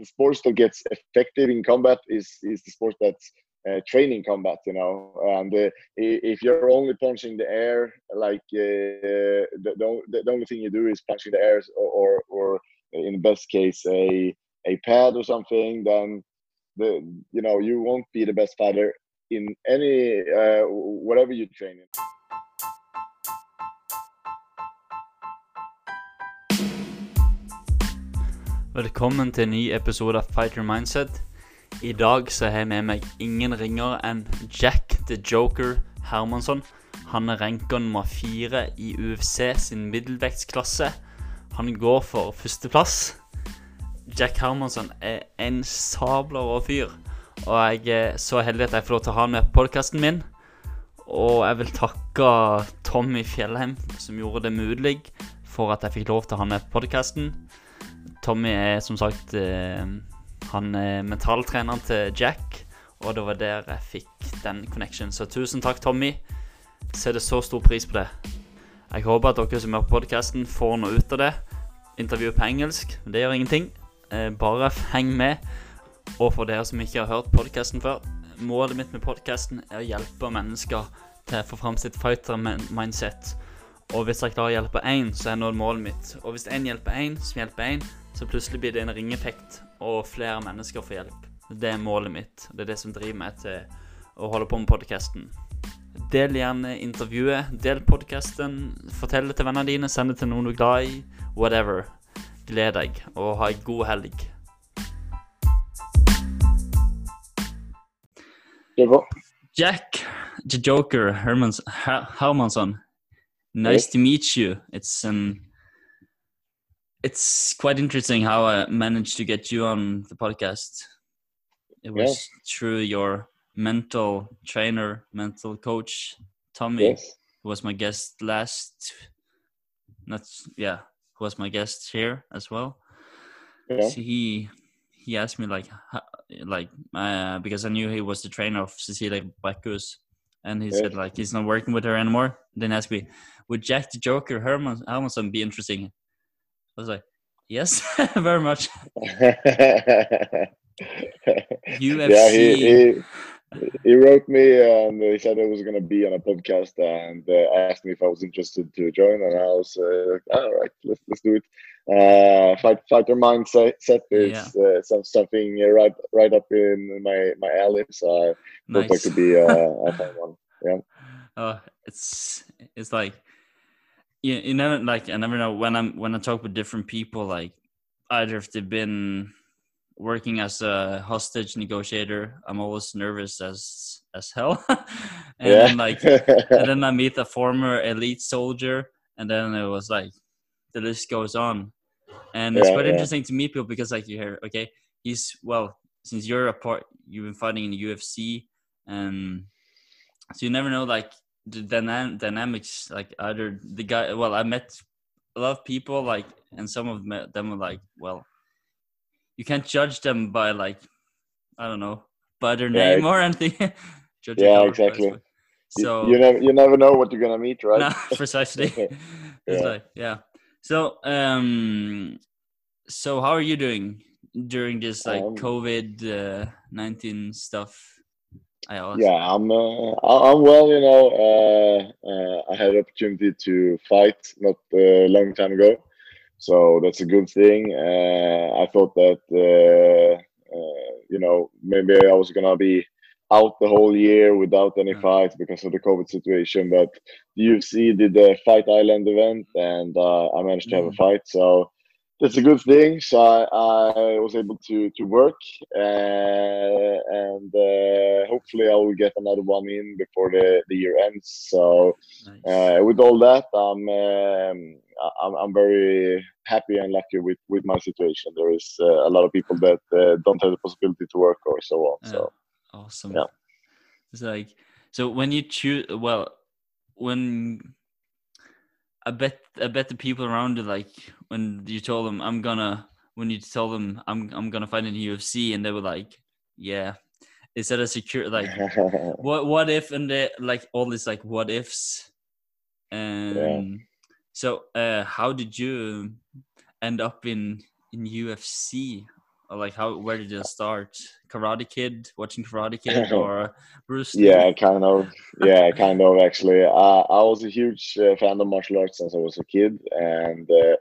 the sports that gets effective in combat is is the sport that's uh, training combat, you know. And uh, if you're only punching the air, like uh, the, the, the only thing you do is punching the air, or, or, or in the best case a a pad or something, then the you know you won't be the best fighter in any uh, whatever you train in. Velkommen til en ny episode av Fighter Mindset. I dag så har jeg med meg ingen ringere enn Jack the Joker Hermansson. Han er ranka nummer fire i UFC sin middelvektsklasse. Han går for førsteplass. Jack Hermansson er en sabla rå fyr. Og jeg er så heldig at jeg får lov til å ha han med på podkasten min. Og jeg vil takke Tommy Fjellheim, som gjorde det mulig for at jeg fikk lov til å ha han med på podkasten. Tommy er som sagt eh, han er mentaltreneren til Jack, og det var der jeg fikk den connection. Så tusen takk, Tommy. Setter så stor pris på det. Jeg håper at dere som er på podkasten, får noe ut av det. Intervjuet på engelsk, det gjør ingenting. Eh, bare heng med. Og for dere som ikke har hørt podkasten før, målet mitt med podkasten er å hjelpe mennesker til å få fram sitt fighter-mindset. Og hvis jeg klarer å hjelpe én, så er nå målet mitt. Og hvis én hjelper én, som hjelper én, så plutselig blir det en ringeffekt, og flere mennesker får hjelp. Det er målet mitt. Det er det som driver meg til å holde på med podkasten. Del gjerne intervjuet, del podkasten, fortell det til vennene dine, send det til noen du er glad i. Whatever. Gled deg, og ha ei god helg. Jack the Joker Hermans, Hermansson. Nice to meet you. It's an it's quite interesting how I managed to get you on the podcast. It was through your mental trainer, mental coach, Tommy, yes. who was my guest last. Not yeah, who was my guest here as well. Yeah. So he he asked me like like uh, because I knew he was the trainer of Cecilia Brækhus, and he yes. said like he's not working with her anymore. Then asked me, would Jack the Joker Herman Hermansson be interesting? I was like, yes, very much. UFC. Yeah, he, he, he, wrote me and he said I was going to be on a podcast and uh, asked me if I was interested to join. And I was uh, like, all right, let's, let's do it. Uh, fight, fighter mindset is yeah. uh, some, something right right up in my, my alley. So I nice. thought that could be uh, one. Yeah. Oh, it's it's like you, you never like I never know when I'm when I talk with different people like either if they've been working as a hostage negotiator I'm always nervous as as hell and then like and then I meet a former elite soldier and then it was like the list goes on and it's yeah, quite yeah. interesting to meet people because like you hear okay he's well since you're a part you've been fighting in the UFC and so you never know like the dynam- dynamics like either the guy well i met a lot of people like and some of them were like well you can't judge them by like i don't know by their yeah, name or anything. Yeah exactly. so you, you, never you never know what you're gonna meet right? No, precisely. Yeah. like yeah. So um so how are you doing during this like um, covid uh, 19 stuff yeah, I'm uh, I'm well. You know, uh, uh, I had opportunity to fight not a long time ago, so that's a good thing. Uh, I thought that uh, uh, you know maybe I was gonna be out the whole year without any fights because of the COVID situation, but the UFC did the Fight Island event, and I managed to have a mm. fight. So that's a good thing. So I, I was able to to work, uh, and uh, hopefully I will get another one in before the, the year ends. So nice. uh, with all that, I'm, um, I'm I'm very happy and lucky with with my situation. There is uh, a lot of people that uh, don't have the possibility to work or so on. So awesome. Yeah, it's like so when you choose well when I bet I bet the people around you like when you told them I'm gonna when you tell them I'm I'm gonna fight in the UFC and they were like, yeah, is that a secure like what what if and they like all these like what ifs? And yeah. so uh how did you end up in in UFC like how where did you start? Karate Kid, watching Karate Kid, or Bruce Lee? Yeah, kind of. Yeah, kind of actually. Uh, I was a huge uh, fan of martial arts since I was a kid, and uh,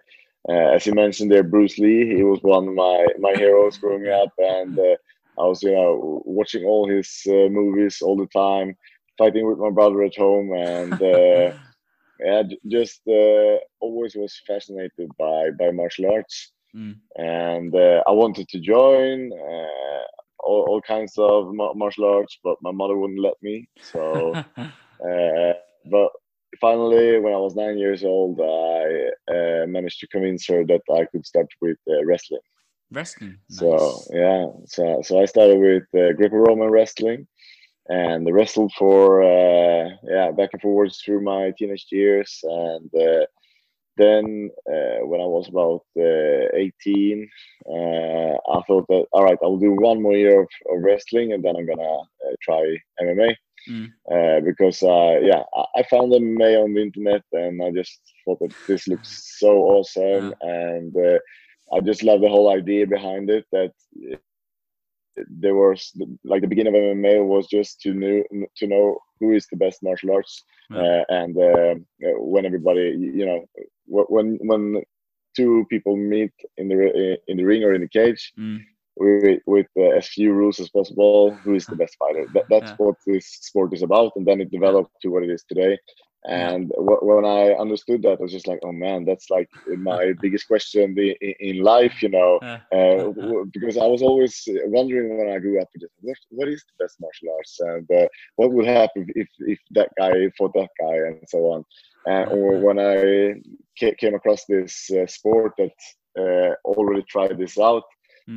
uh, as you mentioned there, Bruce Lee, he was one of my my heroes growing up, and uh, I was you know watching all his uh, movies all the time, fighting with my brother at home, and uh, yeah, just uh, always was fascinated by by martial arts, Mm. and uh, I wanted to join. Uh, all, all kinds of martial arts, but my mother wouldn't let me. So, uh, but finally, when I was nine years old, I uh, managed to convince her that I could start with uh, wrestling. Wrestling. So yeah, so so I started with uh, Greco-Roman wrestling, and wrestled for uh, yeah back and forwards through my teenage years, and uh, then uh, when I was about uh, 18, uh, I thought that all right, I'll do one more year of, of wrestling, and then I'm gonna uh, try MMA. Mm. Uh, because uh, yeah, I, I found MMA on the internet, and I just thought that this looks so awesome, and uh, I just love the whole idea behind it. That there was like the beginning of MMA was just to know to know who is the best martial arts, Yeah. uh, and uh, when everybody you know when when two people meet in the in the ring or in the cage Mm. with, with uh, as few rules as possible. Who is the best fighter? That, that's Yeah. what this sport is about, and then it developed to what it is today. And wh- when I understood that, I was just like, "Oh man, that's like my biggest question i- i- in life," you know. Uh, w- because I was always wondering when I grew up, what what is the best martial arts, and uh, what would happen if if that guy fought that guy, and so on. Uh, or when I ca- came across this uh, sport that uh, already tried this out.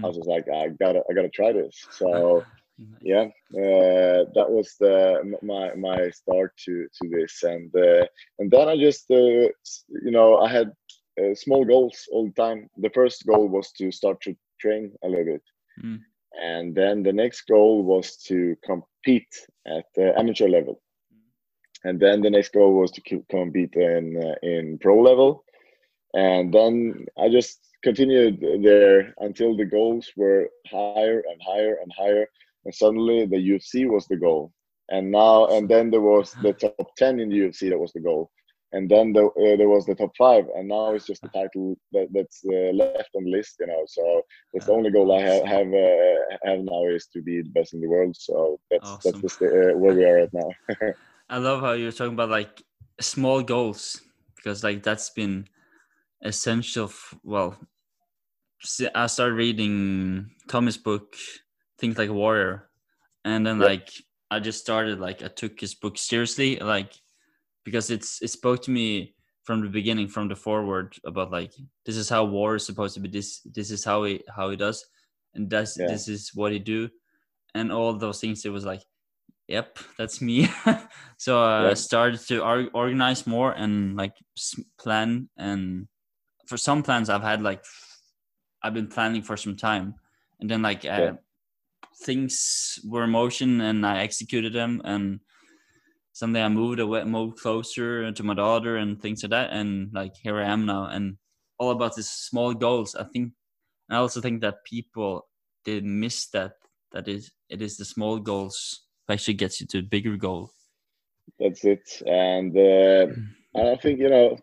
I was just like, I gotta, I gotta try this. So Nice. yeah, uh, that was the my my start to to this, and uh, and then I just uh, you know I had uh, small goals all the time. The first goal was to start to train a little bit, Mm. and then the next goal was to compete at the amateur level, and then the next goal was to keep, compete in uh, in pro level, and then I just continued there until the goals were higher and higher and higher, and suddenly the UFC was the goal, and now and then there was the top ten in the UFC that was the goal, and then the, uh, there was the top five, and now it's just the title that, that's uh, left on the list, you know. So that's the only goal I have have, uh, have now is to be the best in the world. So that's Awesome. that's the uh, where we are at now. I love how you're talking about like small goals because like that's been essential. f- well, I started reading Thomas' book, Think Like a Warrior, and then Yep. like I just started like I took his book seriously, like because it's it spoke to me from the beginning, from the forward about like this is how war is supposed to be. This this is how he how he does, and that's Yeah. this is what he do, and all those things. It was like yep that's me so i Yeah. started to or- organize more and like plan and for some plans i've had like i've been planning for some time and then like uh, Yeah. Things were in motion and i executed them and someday i moved away moved closer to my daughter and things like that and like here i am now and all about these small goals i think i also think that people they miss that that is it is the small goals that actually gets you to a bigger goal That's it. And uh, I think you know,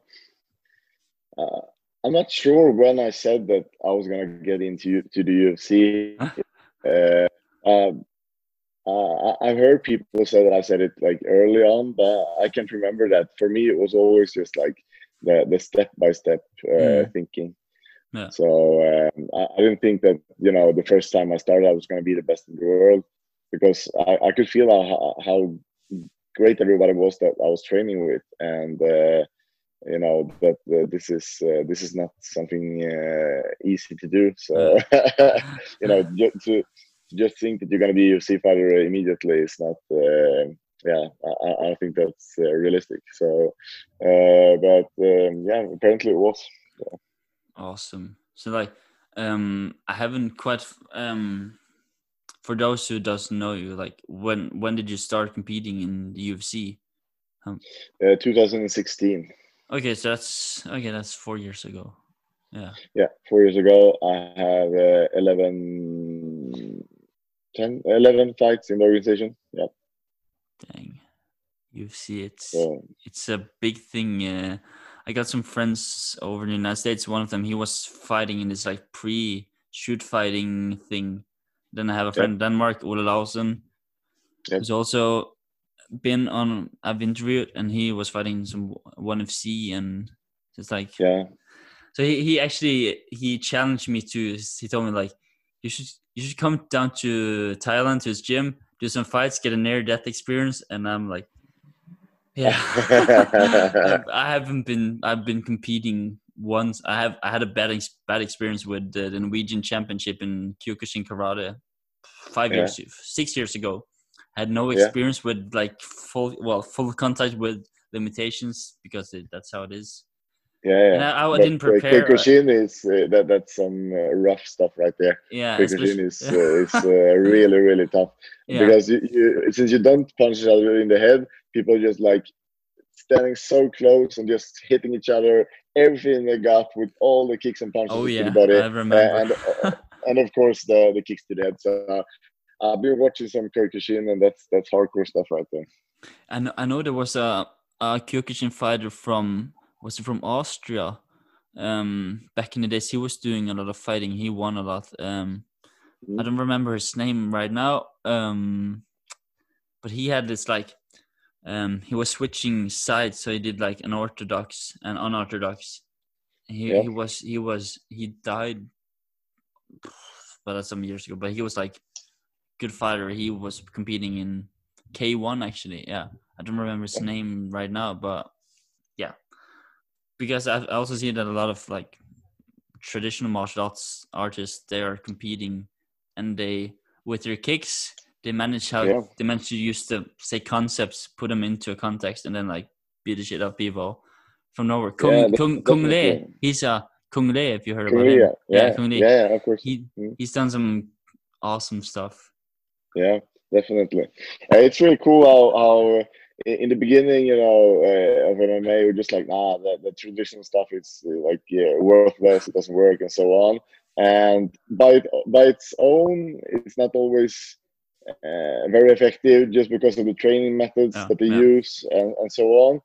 uh, I'm not sure when I said that I was gonna get into to the UFC. uh, um, uh, I- I've heard people say that I said it like early on, but I can't remember that. For me, it was always just like the the step by step Mm. thinking. Yeah. So um, I, I didn't think that you know the first time I started I was going to be the best in the world because I, I could feel how, how great everybody was that I was training with, and uh, you know that uh, this is uh, this is not something uh, easy to do. So you know to just think that you're going to be a UFC fighter immediately is not. Uh, yeah, I, I- think that's uh, realistic. So, uh, but um, yeah, apparently it was. awesome so like um i haven't quite um for those who doesn't know you like when when did you start competing in the ufc Uh, 2016. okay so that's okay that's four years ago Yeah. Yeah, four years ago, I have uh, 11, 10, 11 fights in the organization. Yeah. Dang. UFC, it's So it's a big thing. Uh, I got some friends over in the United States. One of them, he was fighting in this like pre-shoot fighting thing. Then I have a friend in Denmark, Ole Lausen, Yep. who's also been on. I've interviewed, and he was fighting some one FC, and it's like yeah, so he, he actually he challenged me to he told me like you should you should come down to Thailand to his gym, do some fights, get a near death experience, and I'm like, yeah, I, I haven't been I've been competing once. I have I had a bad ex- bad experience with the, the Norwegian Championship in Kyokushin Karate five Yeah. years six years ago. Had no Yeah. experience with like full well full contact with limitations because it, that's how it is. Yeah, And yeah. I, I didn't uh, prepare. Kyokushin is uh, that that's some uh, rough stuff right there. yeah, Kyokushin is uh, is uh, really really tough yeah. because you, you since you don't punch each other in the head, people just like standing so close and just hitting each other, everything they got with all the kicks and punches oh to yeah, the body. And uh, and of course the the kicks to the head. So uh, I've been watching some Kyokushin, and that's that's hardcore stuff right there. Know, I know there was a, a Kyokushin fighter from was from Austria? Um, back in the days, he was doing a lot of fighting. He won a lot. Um, I don't remember his name right now. Um, but he had this like, um, he was switching sides, so he did like an orthodox and unorthodox. He Yeah. he was he was he died, but that's some years ago. But he was like good fighter. He was competing in K one actually. Yeah, I don't remember his name right now, but because I I also see that a lot of like traditional martial arts artists they are competing, and they with their kicks they manage how Yeah. they manage to use the say concepts, put them into a context, and then like beat the shit out of people from nowhere. Kung Yeah, Kung Cung Le, he's a Cung Le if you heard about him. yeah, Cung Le. yeah, yeah, of course. He Mm. he's done some awesome stuff. Yeah, definitely. Uh, it's really cool how how uh, in the beginning, you know, uh, of MMA, we're just like, nah, the, the traditional stuff is uh, like yeah, worthless. It doesn't work, and so on. And by it- by its own, it's not always uh, very effective just because of the training methods Yeah, that they yeah. use and, and so on.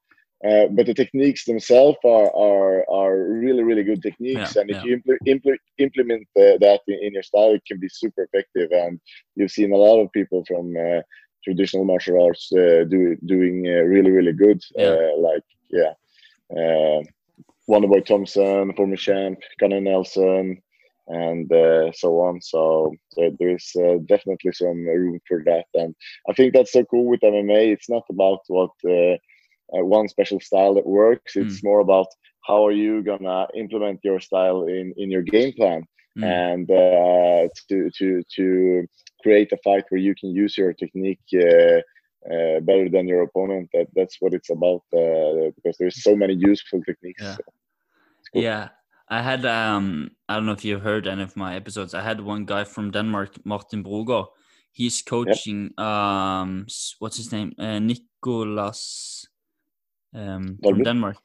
Uh, but the techniques themselves are, are are really really good techniques, Yeah, and if you impl- impl- implement uh, that in, in your style, it can be super effective. And you've seen a lot of people from uh, traditional martial arts uh, do, doing uh, really really good. Yeah. Uh, like yeah, uh, Wonderboy Thompson, former champ, Gunnar Nelson, and uh, so on. So, so there's uh, definitely some room for that, and I think that's so cool with MMA. It's not about what one special style that works. It's more about how are you gonna implement your style in in your game plan Mm. and uh, to to to create a fight where you can use your technique uh, uh, better than your opponent. That that's what it's about uh, because there's so many useful techniques. Yeah. cool. Yeah. I had um I don't know if you've heard any of my episodes. I had one guy from Denmark, Martin Brogo. He's coaching um what's his name? Uh, Nicolas um from Dalby? Denmark.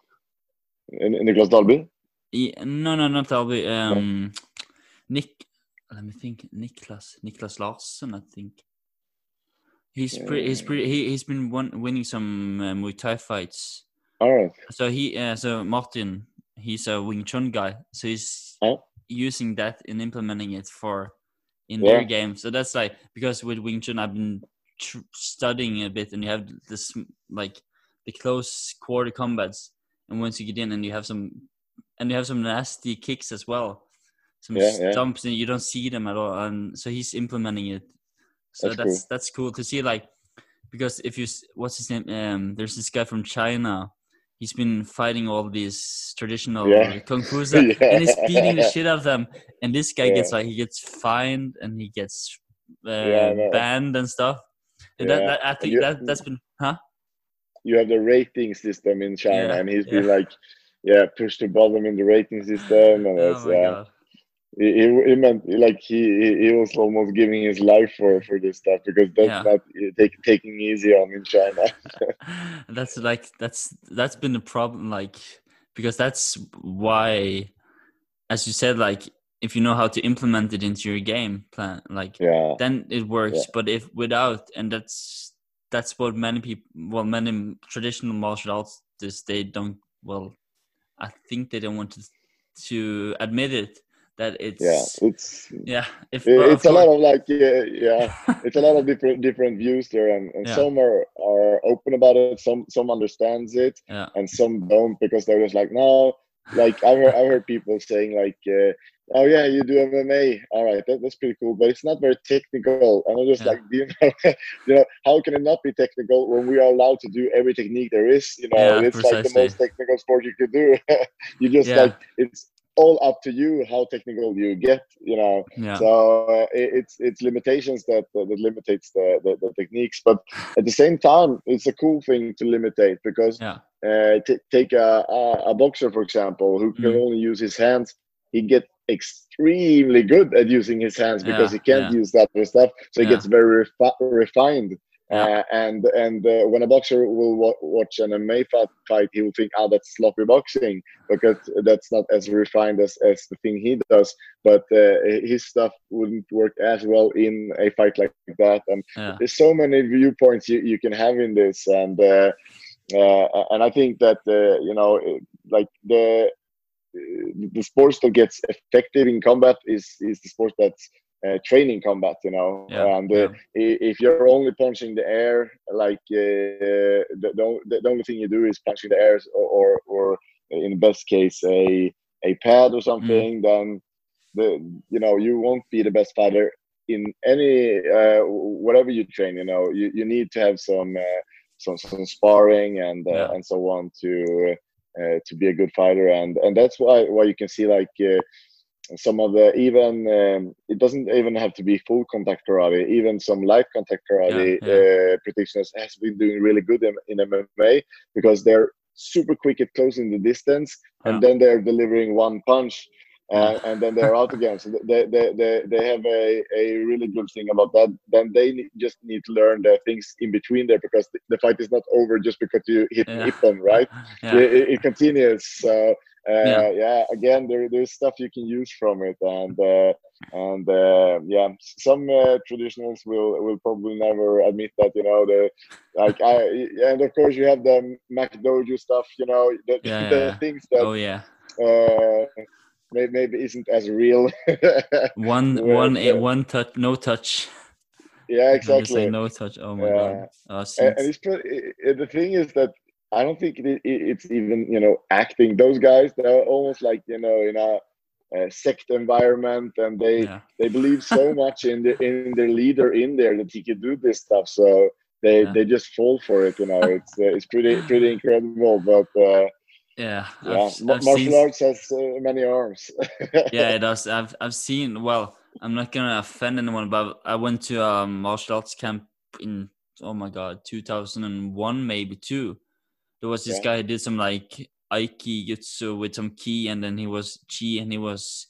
N- Niklas Dalby. Yeah, no, no, not Dalby. Um, Nick. Let me think. Niklas. Niklas Larsen, I think. He's pretty. He's pretty. He he's been won, winning some uh, Muay Thai fights. All right. So he. Uh, so Martin. He's a Wing Chun guy. So he's Oh. using that and implementing it for in Yeah. their game. So that's like because with Wing Chun, I've been tr- studying a bit, and you have this like the close quarter combats, and once you get in, and you have some, and you have some nasty kicks as well, some Yeah, yeah. stumps, and you don't see them at all. And so he's implementing it. So That's that's cool. that's cool to see. Like because if you what's his name? Um, there's this guy from China. He's been fighting all these traditional Yeah. kung fu Yeah. and he's beating the shit out of them. And this guy gets like he gets fined and he gets uh, Yeah, I banned and stuff. And that, Yeah. that I think you- that that's been huh? You have the rating system in China, Yeah, and he's yeah. been like, yeah, pushed to bottom in the rating system, and it's, oh my uh, god. He, he he meant like he he- was almost giving his life for for this stuff because that's Yeah. not uh, take, taking easy on in China. that's like that's that's been the problem like because that's why as you said, like if you know how to implement it into your game plan, like yeah, then it works. Yeah. But if without, and that's that's what many people, well, many traditional martial arts, this they don't. Well, I think they don't want to to admit it that it's yeah. It's yeah. If but it's a lot of like yeah, yeah. It's a lot of different different views there, and, and Yeah. some are are open about it. Some some understands it, yeah, and some don't because they're just like no. Like I heard I heard people saying like. Uh, Oh yeah, you do MMA. All right, that, that's pretty cool, but it's not very technical. And I'm just Yeah. like, you know, you know, how can it not be technical when we are allowed to do every technique there is? You know, Yeah, it's like the most technical sport you could do. you just Yeah. like it's all up to you how technical you get. You know, yeah, so uh, it, it's it's limitations that that, that limitates the, the the techniques, but at the same time, it's a cool thing to limitate because yeah, uh, t- take a, a a boxer for example who can Mm. only use his hands. He get extremely good at using his hands because Yeah, he can't use that other stuff. So he gets very refi- refined. Uh, and and uh, when a boxer will wa- watch an MMA fight, fight, he will think, "Oh, that's sloppy boxing," because that's not as refined as, as the thing he does. But uh, his stuff wouldn't work as well in a fight like that. And yeah, there's so many viewpoints you, you can have in this and uh, uh, and i think that uh, you know like the the sports that gets effective in combat is is the sport that's uh, training combat you know Yeah, and uh, yeah. if you're only punching the air like uh, the, the, the only thing you do is punching the air or or, or in the best case a a pad or something then the you know you won't be the best fighter in any uh, whatever you train you know you, you need to have some uh, some some sparring and uh, Yeah. and so on to uh, to be a good fighter and and that's why why you can see like uh, some of the even um, it doesn't even have to be full contact karate even some light contact karate Yeah, Uh, practitioners has been doing really good in, in mma because they're super quick at closing the distance and Yeah. then they're delivering one punch uh, and then they're out again. So they, they, they, they have a, a really good thing about that. Then they just need to learn the things in between there because the, the fight is not over just because you hit Yeah. Ippon, right? yeah, It, it- continues. So Yeah. yeah. again, there, there's stuff you can use from it, and uh, and uh, yeah, some uh, traditionals will will probably never admit that. You know, the like I and of course you have the McDojo stuff. You know, the, Yeah, the things that oh yeah. uh, maybe, maybe isn't as real. One, Well, one, eh, uh, one touch, no touch. yeah, exactly. no touch. Oh my Yeah. god. Oh, And, and it's pretty, i- the thing is that I don't think it, it, it's even you know acting. Those guys they're almost like you know in a, a sect environment, and they yeah, they believe so much in the in their leader in there that he can do this stuff. So they Yeah. they just fall for it. You know, it's uh, it's pretty pretty incredible. But uh, yeah. yeah, I've, ma- I've martial seen, arts has uh, many arms. yeah, it does. I've I've seen. Well, I'm not gonna offend anyone, but I went to a martial arts camp in oh my god, 2001 maybe two. There was this Yeah. guy who did some like aiki jutsu with some ki, and then he was chi, and he was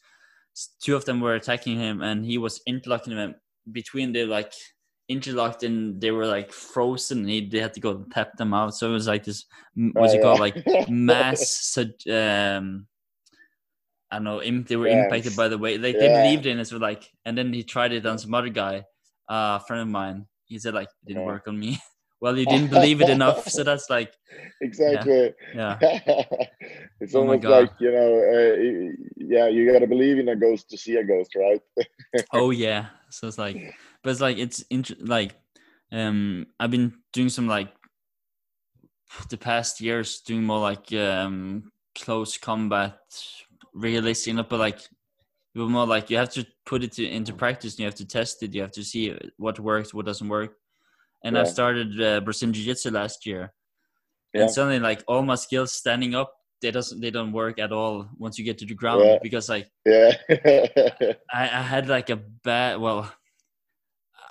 two of them were attacking him, and he was interlocking them between they like interlocked and they were like frozen. And he they had to go tap them out. So it was like this m- what's Oh, it called like mass um I don't know im- they were Yeah, impacted by the way like they believed in it so like and then he tried it on some other guy uh, a friend of mine he said like it didn't Yeah. work on me well you didn't believe it enough so that's like exactly. yeah. It's Oh almost like you know, uh, yeah, you gotta believe in a ghost to see a ghost, right? oh yeah. So it's like but it's like it's int- like um i've been doing some like the past years doing more like um close combat realistic enough but like you're more like you have to put it to, into practice and you have to test it. You have to see what works what doesn't work and i started uh, brazilian jiu-jitsu last year. Yeah. and suddenly like all my skills standing up they doesn't they don't work at all once you get to the ground Yeah. because like Yeah, I, I had like a bad well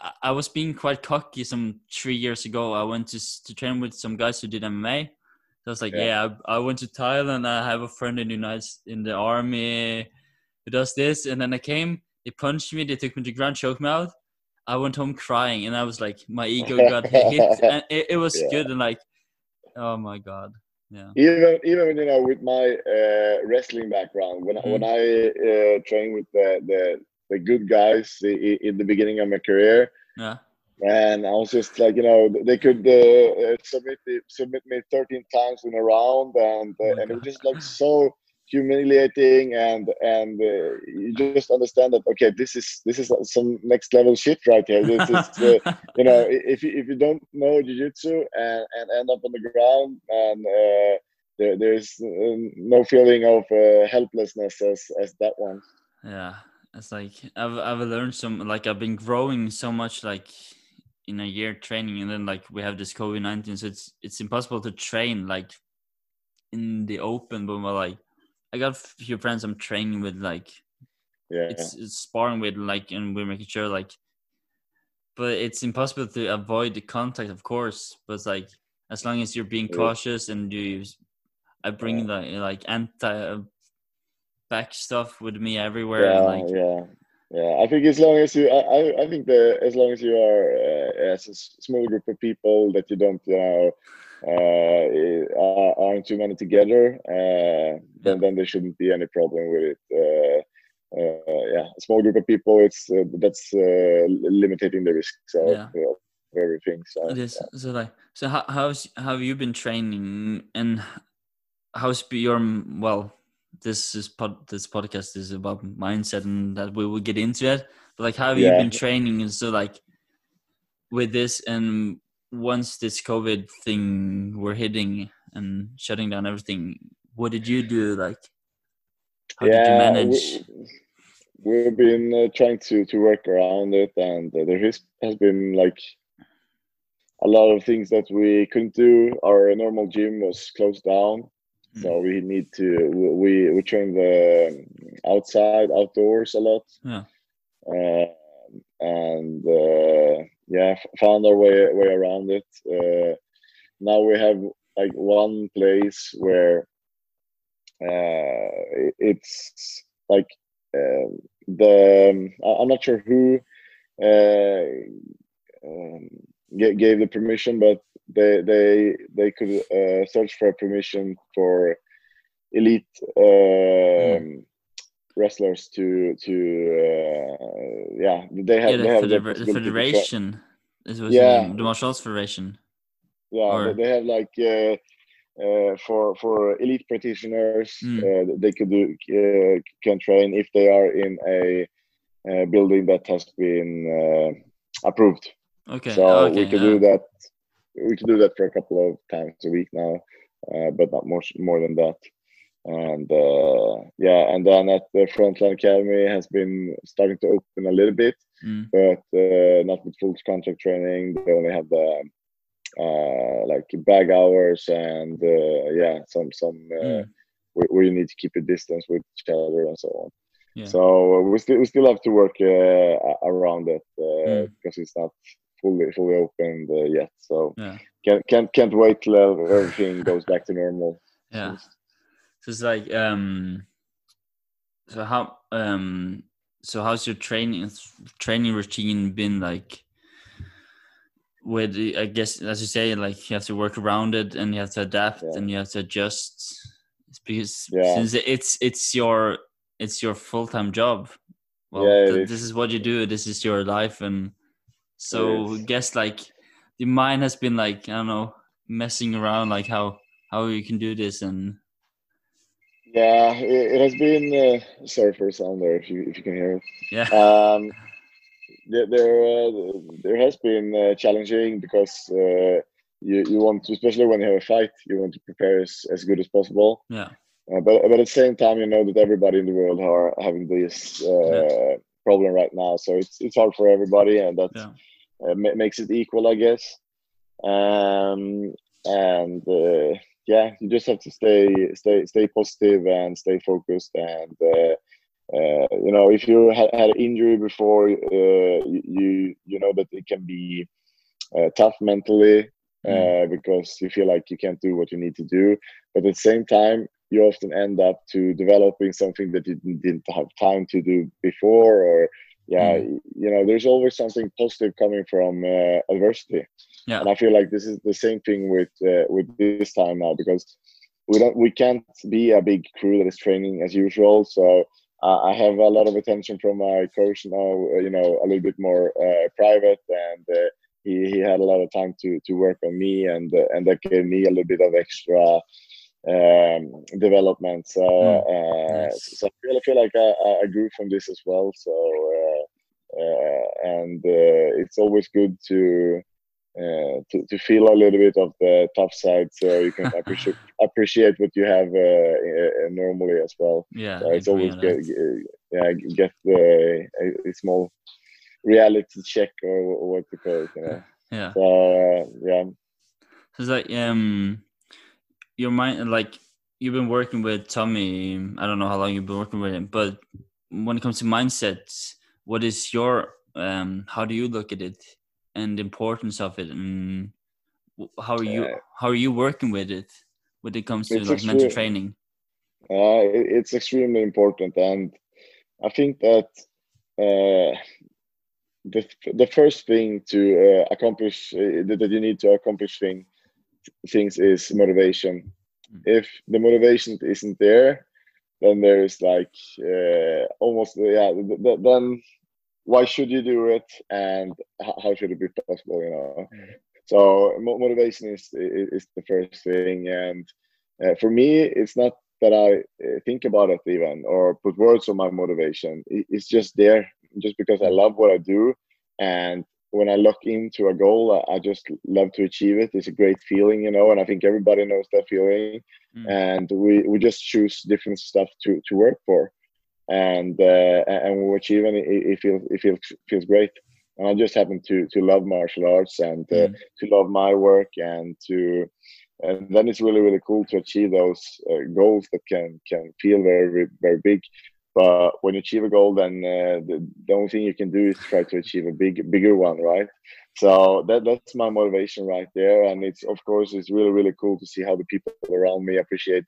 I, I was being quite cocky some three years ago. I went to to train with some guys who did mma so i was like Yeah. yeah, I, I went to thailand. I have a friend in the united in the army who does this. And then i came they punched me they took me to the ground choked me out i went home crying and i was like my ego got hit and it, it was Yeah. good and like oh my god Yeah. even even you know with my uh, wrestling background when Mm. when I uh, trained with the, the the good guys in the beginning of my career Yeah. and I was just like you know they could uh, uh, submit me, submit me 13 times in a round and Oh uh, my and it was just like so humiliating and and uh, you just understand that okay this is this is some next level shit right here this is uh, you know if you, if you don't know jiu-jitsu and, and end up on the ground and uh, there, there's uh, no feeling of uh, helplessness as as that one yeah. It's like I've I've learned some like I've been growing so much like in a year training and then like we have this COVID nineteen so it's it's impossible to train like in the open but we're, like I got a few friends I'm training with like yeah. it's, it's sparring with like and we're making sure like but it's impossible to avoid the contact of course but it's like as long as you're being cautious and you i bring Yeah. the like anti back stuff with me everywhere yeah like yeah. Yeah i think as long as you i i, think the as long as you are uh, as a small group of people that you don't you know aren't too many together uh then then there shouldn't be any problem with it uh uh, yeah, a small group of people. It's uh, that's uh, limiting the risks of, Yeah. of everything. So is so like so how, how's how have you been training and how's your well this is pod, this podcast is about mindset and that we will get into it but like how have you been training and so like with this and once this covid thing were hitting and shutting down everything what did you do like how did you manage We, have been uh, trying to to work around it, and uh, there has has been like a lot of things that we couldn't do. Our normal gym was closed down, Mm. so we need to we we train the outside outdoors a lot. Yeah. Uh, and uh, yeah, found our way way around it. Uh, now we have like one place where uh, it's like uh, the um, I'm not sure who uh, um, gave the permission, but they they they could uh, search for permission for elite um, wrestlers to to uh, yeah they have yeah they the, have the, the possibility to tra- federation is Yeah. the, martial arts federation yeah or- they, they have like uh, uh, for for elite practitioners Mm. uh, they could do uh, can train if they are in a, uh building that has been uh, approved okay so okay we can yeah. do that we can do that for a couple of times a week now uh, but not more more than that and uh, yeah and then at the frontline academy has been starting to open a little bit Mm. but uh, not with full contract training. They only have the uh, like bag hours and uh, yeah, some some uh, Mm. where, where you need to keep a distance with each other and so on. Yeah. So uh, we still we still have to work uh, around it uh, Mm. because it's not fully fully opened uh, yet. So yeah can't can't can't wait till everything goes back to normal. yeah so it's like um so how um so how's your training training routine been like with i guess as you say like you have to work around it and you have to adapt Yeah. and you have to adjust it's because Yeah. since it's it's your it's your full-time job well Yeah, th- is. this is what you do this is your life and so. I guess like the mind has been like i don't know messing around like how how you can do this and Yeah, it, it has been. Uh, sorry for sound there, if you if you can hear it. yeah um, there there, uh, there has been uh, challenging because uh, you you want to, especially when you have a fight, you want to prepare as, as good as possible. yeah Uh, but but at the same time, you know that everybody in the world are having this uh, problem right now, so it's it's hard for everybody, and that Yeah. uh, ma- makes it equal, I guess. Um, and uh, yeah, you just have to stay stay stay positive and stay focused and. Uh, uh, you know, if you had, had an injury before, uh, you, you know that it can be uh, tough mentally uh, because you feel like you can't do what you need to do. But at the same time, you often end up to developing something that you didn't- didn't have time to do before, or yeah, mm. you know, there's always something positive coming from uh, adversity. Yeah. And I feel like this is the same thing with uh, with this time now because we don't we can't be a big crew that is training as usual. So uh, I have a lot of attention from my coach now. Uh, you know, a little bit more uh, private, and uh, he he had a lot of time to to work on me, and and that gave me a little bit of extra um, development. So, mm. uh, nice. so I feel, I feel like I, I grew from this as well. So, and uh, it's always good to, uh, to to feel a little bit of the tough side, so you can appreciate appreciate what you have uh, normally as well. Yeah, so it's always get, yeah get the a, a, small reality check or, or what to call it. You know. Yeah. So yeah. So it's like um your mind like you've been working with Tommy. I don't know how long you've been working with him, but when it comes to mindsets, what is your um how do you look at it and the importance of it and how are you uh, how are you working with it when it comes to like mental training? Uh, it's extremely important, and I think that uh, the the first thing to uh, accomplish uh, that you need to accomplish thing things is motivation. Mm. If the motivation isn't there, then there is like uh, almost yeah. Th- th- then why should you do it, and how should it be possible? You know. Mm. So motivation is, is, is the first thing, and uh, for me, it's not that I uh, think about it even or put words on my motivation. It's just there, just because I love what I do, and when I look into a goal, I just love to achieve it. It's a great feeling, you know, and I think everybody knows that feeling. Mm. And we, we just choose different stuff to, to work for, and uh, and we achieve it, it, feels it feels feels great. And I just happen to to love martial arts and uh, mm. to love my work and to and then it's really really cool to achieve those uh, goals that can can feel very very big but when you achieve a goal, then uh, the, the, only thing you can do is try to achieve a big, bigger one, right? So that that's my motivation right there, and it's of course it's really really cool to see how the people around me appreciate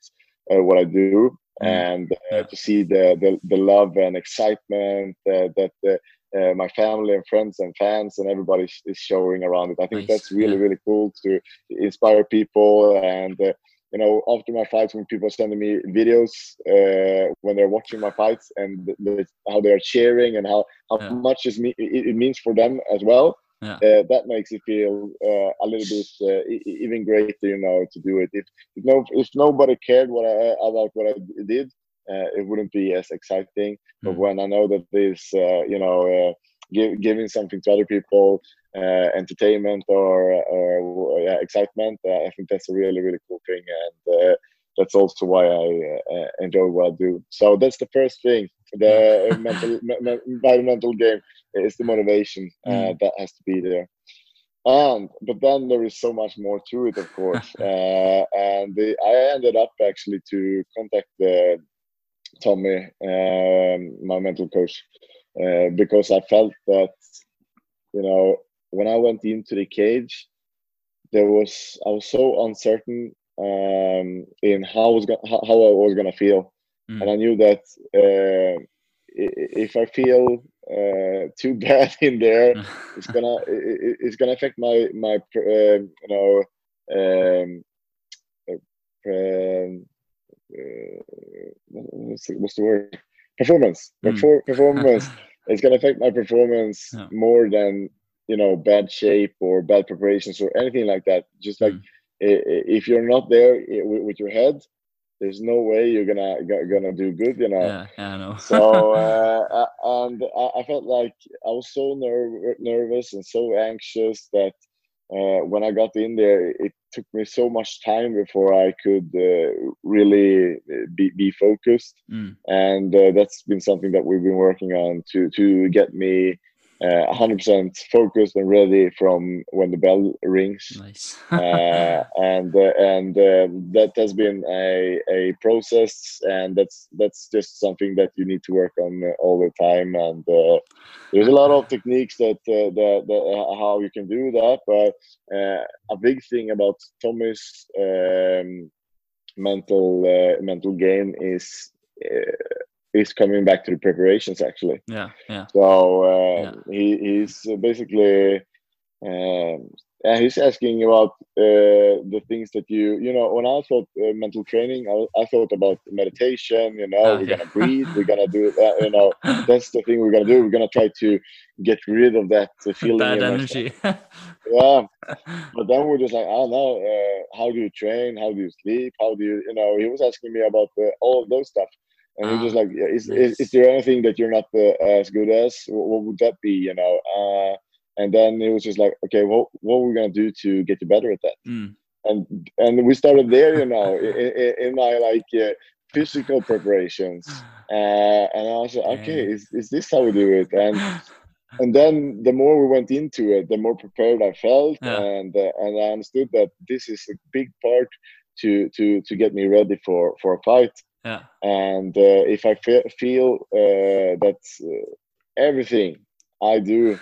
uh, what I do. And uh, to see the, the, the love and excitement uh, that uh, my family and friends and fans and everybody is showing around it. I think nice. that's really yeah. really cool to inspire people and uh, you know, after my fights, when people are sending me videos uh, when they're watching my fights and the, how they're cheering and how, how yeah. much is me, it, it, means for them as well, yeah. uh, that makes it feel uh, a little bit uh, even greater, you know, to do it. If if, no, if nobody cared what I, about what I did, uh, it wouldn't be as exciting. Mm. But when I know that this, uh, you know, give, giving something to other people uh, entertainment or or yeah, excitement. Uh, I think that's a really really cool thing, and uh, that's also why I uh, enjoy what I do. So that's the first thing. The mental environmental game is the motivation mm. that has to be there. And but then there is so much more to it, of course. Uh, and the, I ended up actually to contact the Tommy, um, my mental coach, uh, because I felt that you know when I went into the cage, there was I was so uncertain um, in how was how, how I was gonna feel, mm. and I knew that uh, if I feel uh, too bad in there, it's gonna it, it's gonna affect my my uh, you know um, um, what's, the, what's the word performance mm. performance. it's gonna affect my performance yeah. more than you know bad shape or bad preparations or anything like that just like mm. if you're not there with your head there's no way you're gonna gonna do good you know? Yeah, yeah i know. So uh, and I, felt like i was so ner- nervous and so anxious that uh, when i got in there it took me so much time before i could uh, really uh, be, be focused. Mm. and uh, that's been something that we've been working on to to get me uh, 100% focused and ready from when the bell rings. Nice. uh, and uh, and uh, that has been a, a process, and that's that's just something that you need to work on uh, all the time. And uh, there's a lot of techniques that that, that how you can do that, but a big thing about Tommy's um, mental mental game is is coming back to the preparations actually. Yeah, yeah. So uh, Yeah. he he's basically um, yeah, he's asking about uh, the things that you you know when I thought uh, mental training I, I thought about meditation you know we're Okay. gonna breathe we're gonna do that you know that's the thing we're gonna do we're gonna try to get rid of that uh, feeling Bad energy. yeah but then we're just like I don't know uh, how do you train how do you sleep how do you you know he was asking me about uh, all of those stuff and he was just Ah, like yeah, is, nice. is, is there anything that you're not uh, as good as? What, what would that be you know? Uh, and then it was just like okay what what are we gonna do to get you better at that? Mm, and and we started there you know in, in, in my like uh, physical preparations. Uh, and I was like okay Yeah. is, is this how we do it? And and then the more we went into it the more prepared i felt. Yeah. and uh, and i understood that this is a big part to to to get me ready for for a fight yeah, and uh, if i fe- feel uh, that uh, everything i do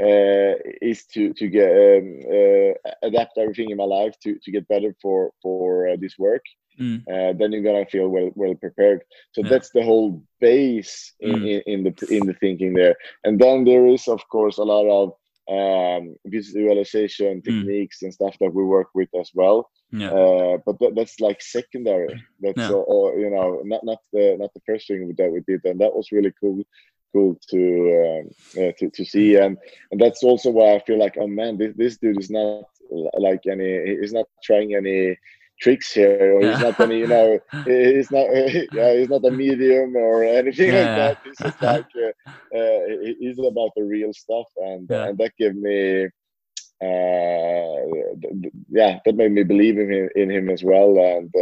uh, is to to get um, uh, adapt everything in my life to to get better for for uh, this work Mm. uh, then you're gonna feel well well prepared. So Yeah. that's the whole base in, Mm. in, in the in the thinking there. And then there is of course a lot of um, visualization techniques and stuff that we work with as well. yeah, Uh, but that, that's like secondary. That's Yeah. all, all, you know not not the not the first thing that we did, and that was really cool cool to um, uh, to to see and and that's also why I feel like oh man this this dude is not like any he's not trying any tricks here. Or he's not any you know he's not yeah he's not a medium or anything like that. He's just like uh, uh, he's about the real stuff and Yeah. and that gave me uh yeah that made me believe in him in him as well and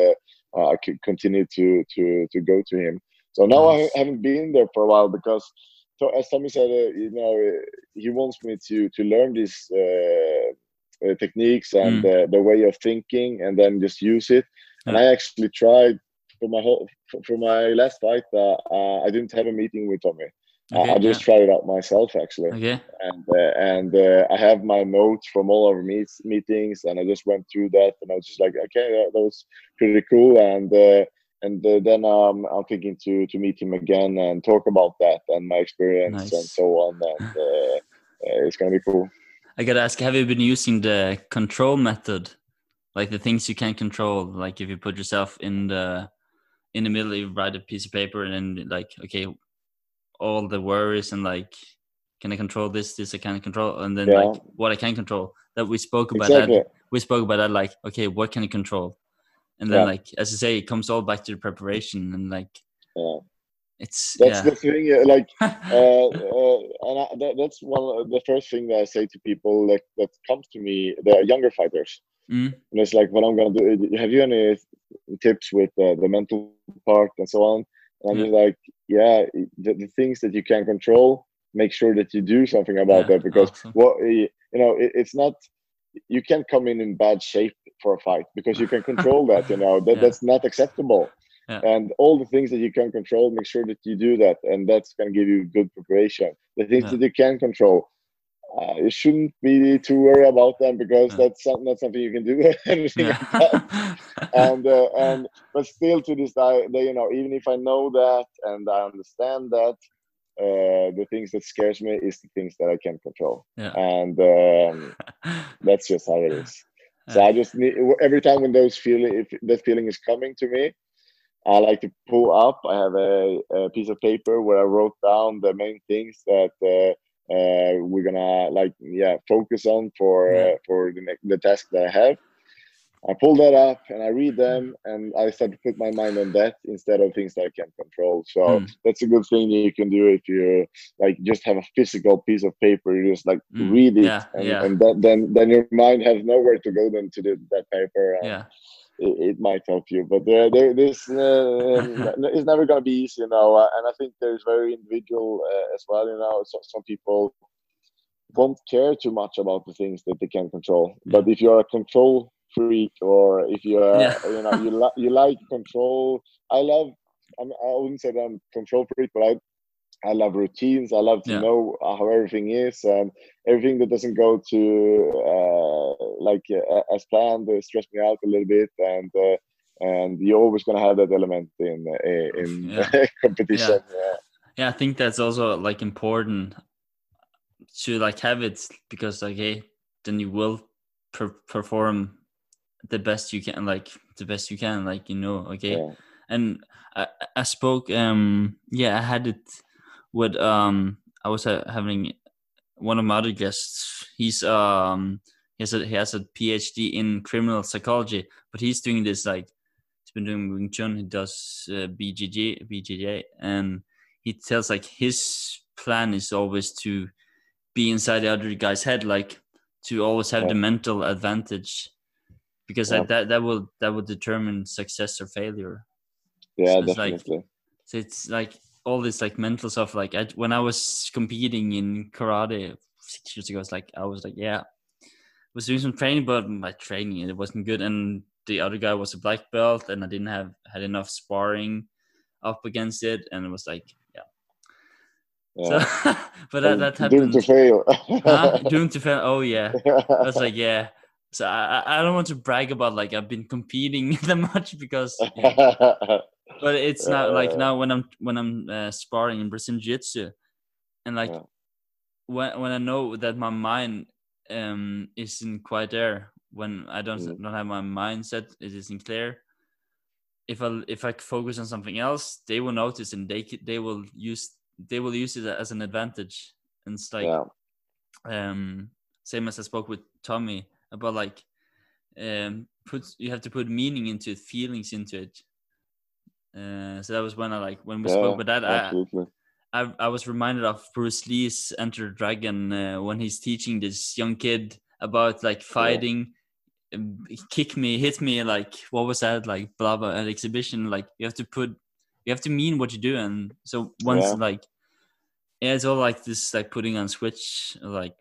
uh, i could continue to to to go to him. So now Nice. i haven't been there for a while because so as tommy said uh, you know uh, he wants me to to learn these uh, techniques and uh, the way of thinking and then just use it. And i actually tried for my whole for, for my last fight uh, uh, i didn't have a meeting with tommy. I- Okay, i just tried it out myself actually. Okay, and uh, and uh, I have my notes from all our meets, meetings, and I just went through that, and I was just like, okay, that, that was pretty cool, and uh, and uh, then um, I'm thinking to to meet him again and talk about that and my experience and so on, and uh, uh, it's gonna be cool. I gotta ask, have you been using the control method? Like the things you can control, like if you put yourself in the in the middle, you write a piece of paper and then like, okay, all the worries and like, can I control this? This I can't control, and then Yeah. like what I can control. That we spoke about that. We spoke about that. Like, okay, what can I control? And then Yeah. like, as I say, it comes all back to the preparation and like, Yeah. It's That's yeah, the thing. Like uh, uh, and I, that, that's one of the first thing that I say to people that that comes to me, the younger fighters. Mm. And it's like, what I'm gonna do? Have you any tips with uh, the mental part and so on? And I'm Yeah. like, yeah, the, the things that you can control, make sure that you do something about Yeah, that because awesome. what you know, it, it's not. You can't come in in bad shape for a fight because you can control that. You know that Yeah. that's not acceptable. Yeah. And all the things that you can control, make sure that you do that, and that's gonna give you good preparation. The things Yeah. that you can control, uh, you shouldn't be too worried about them because Yeah. that's some, not something you can do anything yeah. And uh, and but still to this day, you know, even if I know that and I understand that, uh, the things that scares me is the things that I can control, Yeah. and um, that's just how it is. So I just need every time when those feeling if that feeling is coming to me, I like to pull up. I have a, a piece of paper where I wrote down the main things that uh, uh, we're gonna like yeah focus on for Yeah. uh, for the the task that I have. I pull that up and I read them and I start to put my mind on that instead of things that I can control. So Hmm. that's a good thing you can do if you like just have a physical piece of paper. You just like Mm, read it yeah, and, yeah. and that, then then your mind has nowhere to go than to the, that paper. And yeah. It, it might help you, but uh, there, this uh, it's never going to be easy, you know. Uh, and I think there's very individual uh, as well, you know. So, some people won't care too much about the things that they can control, but if you're a control freak or if you're, Yeah. you know, you like you like control. I love. I'm, I wouldn't say that I'm control freak, but I I love routines. I love to Yeah. know how everything is, and everything that doesn't go to uh, like uh, as planned uh, stress me out a little bit. And uh, and you're always gonna have that element in in yeah. competition. Yeah. yeah, I think that's also like important to like have it because like hey, then you will per- perform the best you can, like the best you can, like you know, okay. Yeah. And I I spoke um yeah I had it with um I was uh, having one of my other guests. He's um he has a he has a PhD in criminal psychology, but he's doing this like he's been doing Wing Chun. He does uh, BJJ BJJ, and he tells like his plan is always to be inside the other guy's head, like to always have yeah. the mental advantage, because yeah. like, that that will that will determine success or failure. Yeah, so definitely. Like, so it's like all this like mental stuff. Like I, when I was competing in karate six years ago, I was like I was like yeah, I was doing some training, but my training it wasn't good, and the other guy was a black belt, and I didn't have had enough sparring up against it, and it was like yeah. yeah. So, but that that happened. Doomed to fail. huh? Doomed to fail. Oh yeah, I was like yeah. So I I don't want to brag about like I've been competing that much because. Yeah but it's not like now when I'm when I'm uh, sparring in Brazilian Jiu-Jitsu, and like yeah. when when I know that my mind um isn't quite there, when I don't mm. don't have my mindset, it isn't clear. If I if I focus on something else, they will notice and they they will use they will use it as an advantage. And it's like, yeah. um, same as I spoke with Tommy about like, um, put you have to put meaning into it, feelings into it uh, so that was when I like when we yeah, spoke about that. Absolutely. I, I, I was reminded of Bruce Lee's Enter Dragon uh, when he's teaching this young kid about like fighting. Yeah. Um, kick me, hit me, like what was that? Like blah blah. An exhibition, like you have to put, you have to mean what you do, and so once yeah. like, yeah, it's all like this, like putting on switch, like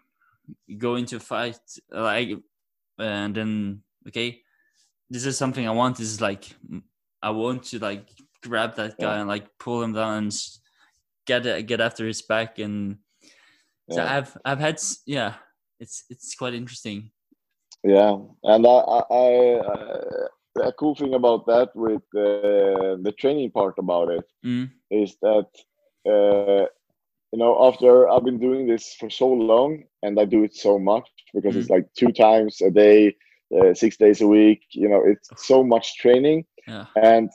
go into fight, like, and then okay, this is something I want. This is like I want to like grab that guy yeah. and like pull him down and get it, get after his back and so yeah. I've I've had yeah it's it's quite interesting. Yeah, and I, I, I a cool thing about that with uh, the training part about it mm. is that uh, you know after I've been doing this for so long and I do it so much because mm. it's like two times a day, uh, six days a week. You know, it's so much training, yeah. and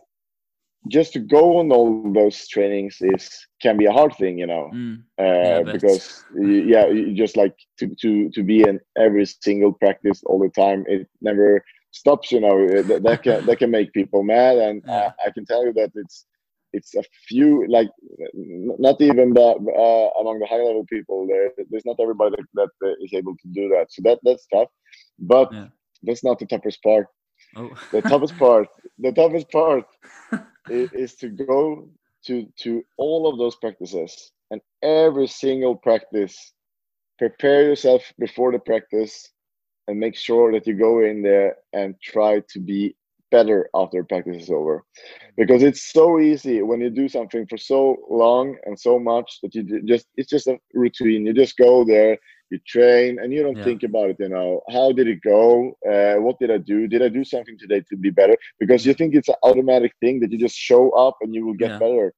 just to go on all those trainings is can be a hard thing you know mm. uh, yeah, because yeah you just like to, to to be in every single practice all the time it never stops you know that, that can that can make people mad and yeah. I, I, can tell you that it's it's a few like not even the, uh, among the high level people there there's not everybody that, that is able to do that so that that's tough but yeah. that's not the toughest part oh. the toughest part the toughest part is to go to to all of those practices and every single practice. Prepare yourself before the practice and make sure that you go in there and try to be better after practice is over. Because it's so easy when you do something for so long and so much that you just it's just a routine. You just go there you train and you don't yeah. think about it you know how did it go uh, what did i do did i do something today to be better because you think it's an automatic thing that you just show up and you will get yeah. better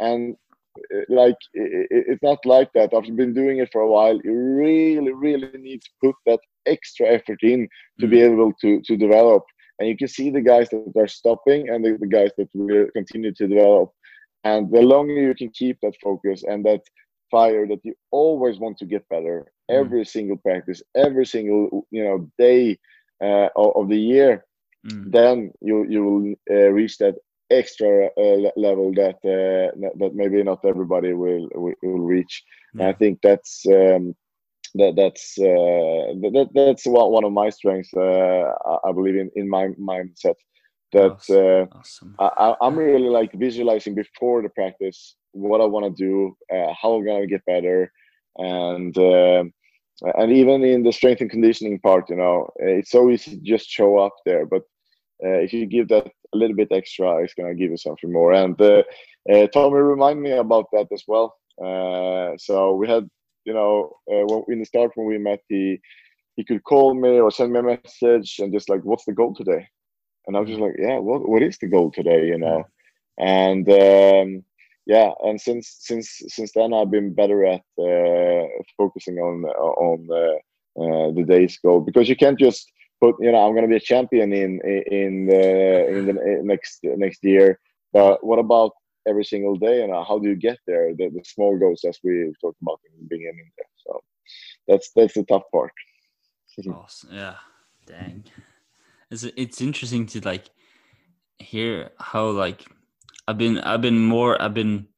and uh, like it's not like that after been doing it for a while you really really need to put that extra effort in to mm. be able to to develop and you can see the guys that are stopping and the, the guys that will continue to develop and the longer you can keep that focus and that fire that you always want to get better. Every mm. single practice every single you know day uh, of the year mm. then you you will uh, reach that extra uh, level that uh, that maybe not everybody will will, will reach i think that's um, that that's uh, that, that's one of my strengths uh, i believe in in my mindset that awesome. I, i'm really like visualizing before the practice what I want to do, uh, how I'm gonna get better, and uh, and even in the strength and conditioning part, you know, it's so easy to just show up there, but uh, if you give that a little bit extra, it's gonna give you something more. And uh, uh, Tommy remind me about that as well. Uh, so we had, you know, in the start when we met, he he could call me or send me a message and just like, what's the goal today? and I was just like, yeah, what what is the goal today? You know, and um, yeah, and since since since then I've been better at uh, focusing on on uh, uh, the day's goal because you can't just put you know I'm going to be a champion in in the in the next next year, but what about every single day and how do you get there? The, the small goals as we talked about in the beginning. There. So that's that's the tough part. awesome. Yeah, dang. It's it's interesting to like hear how like I've been I've been more I've been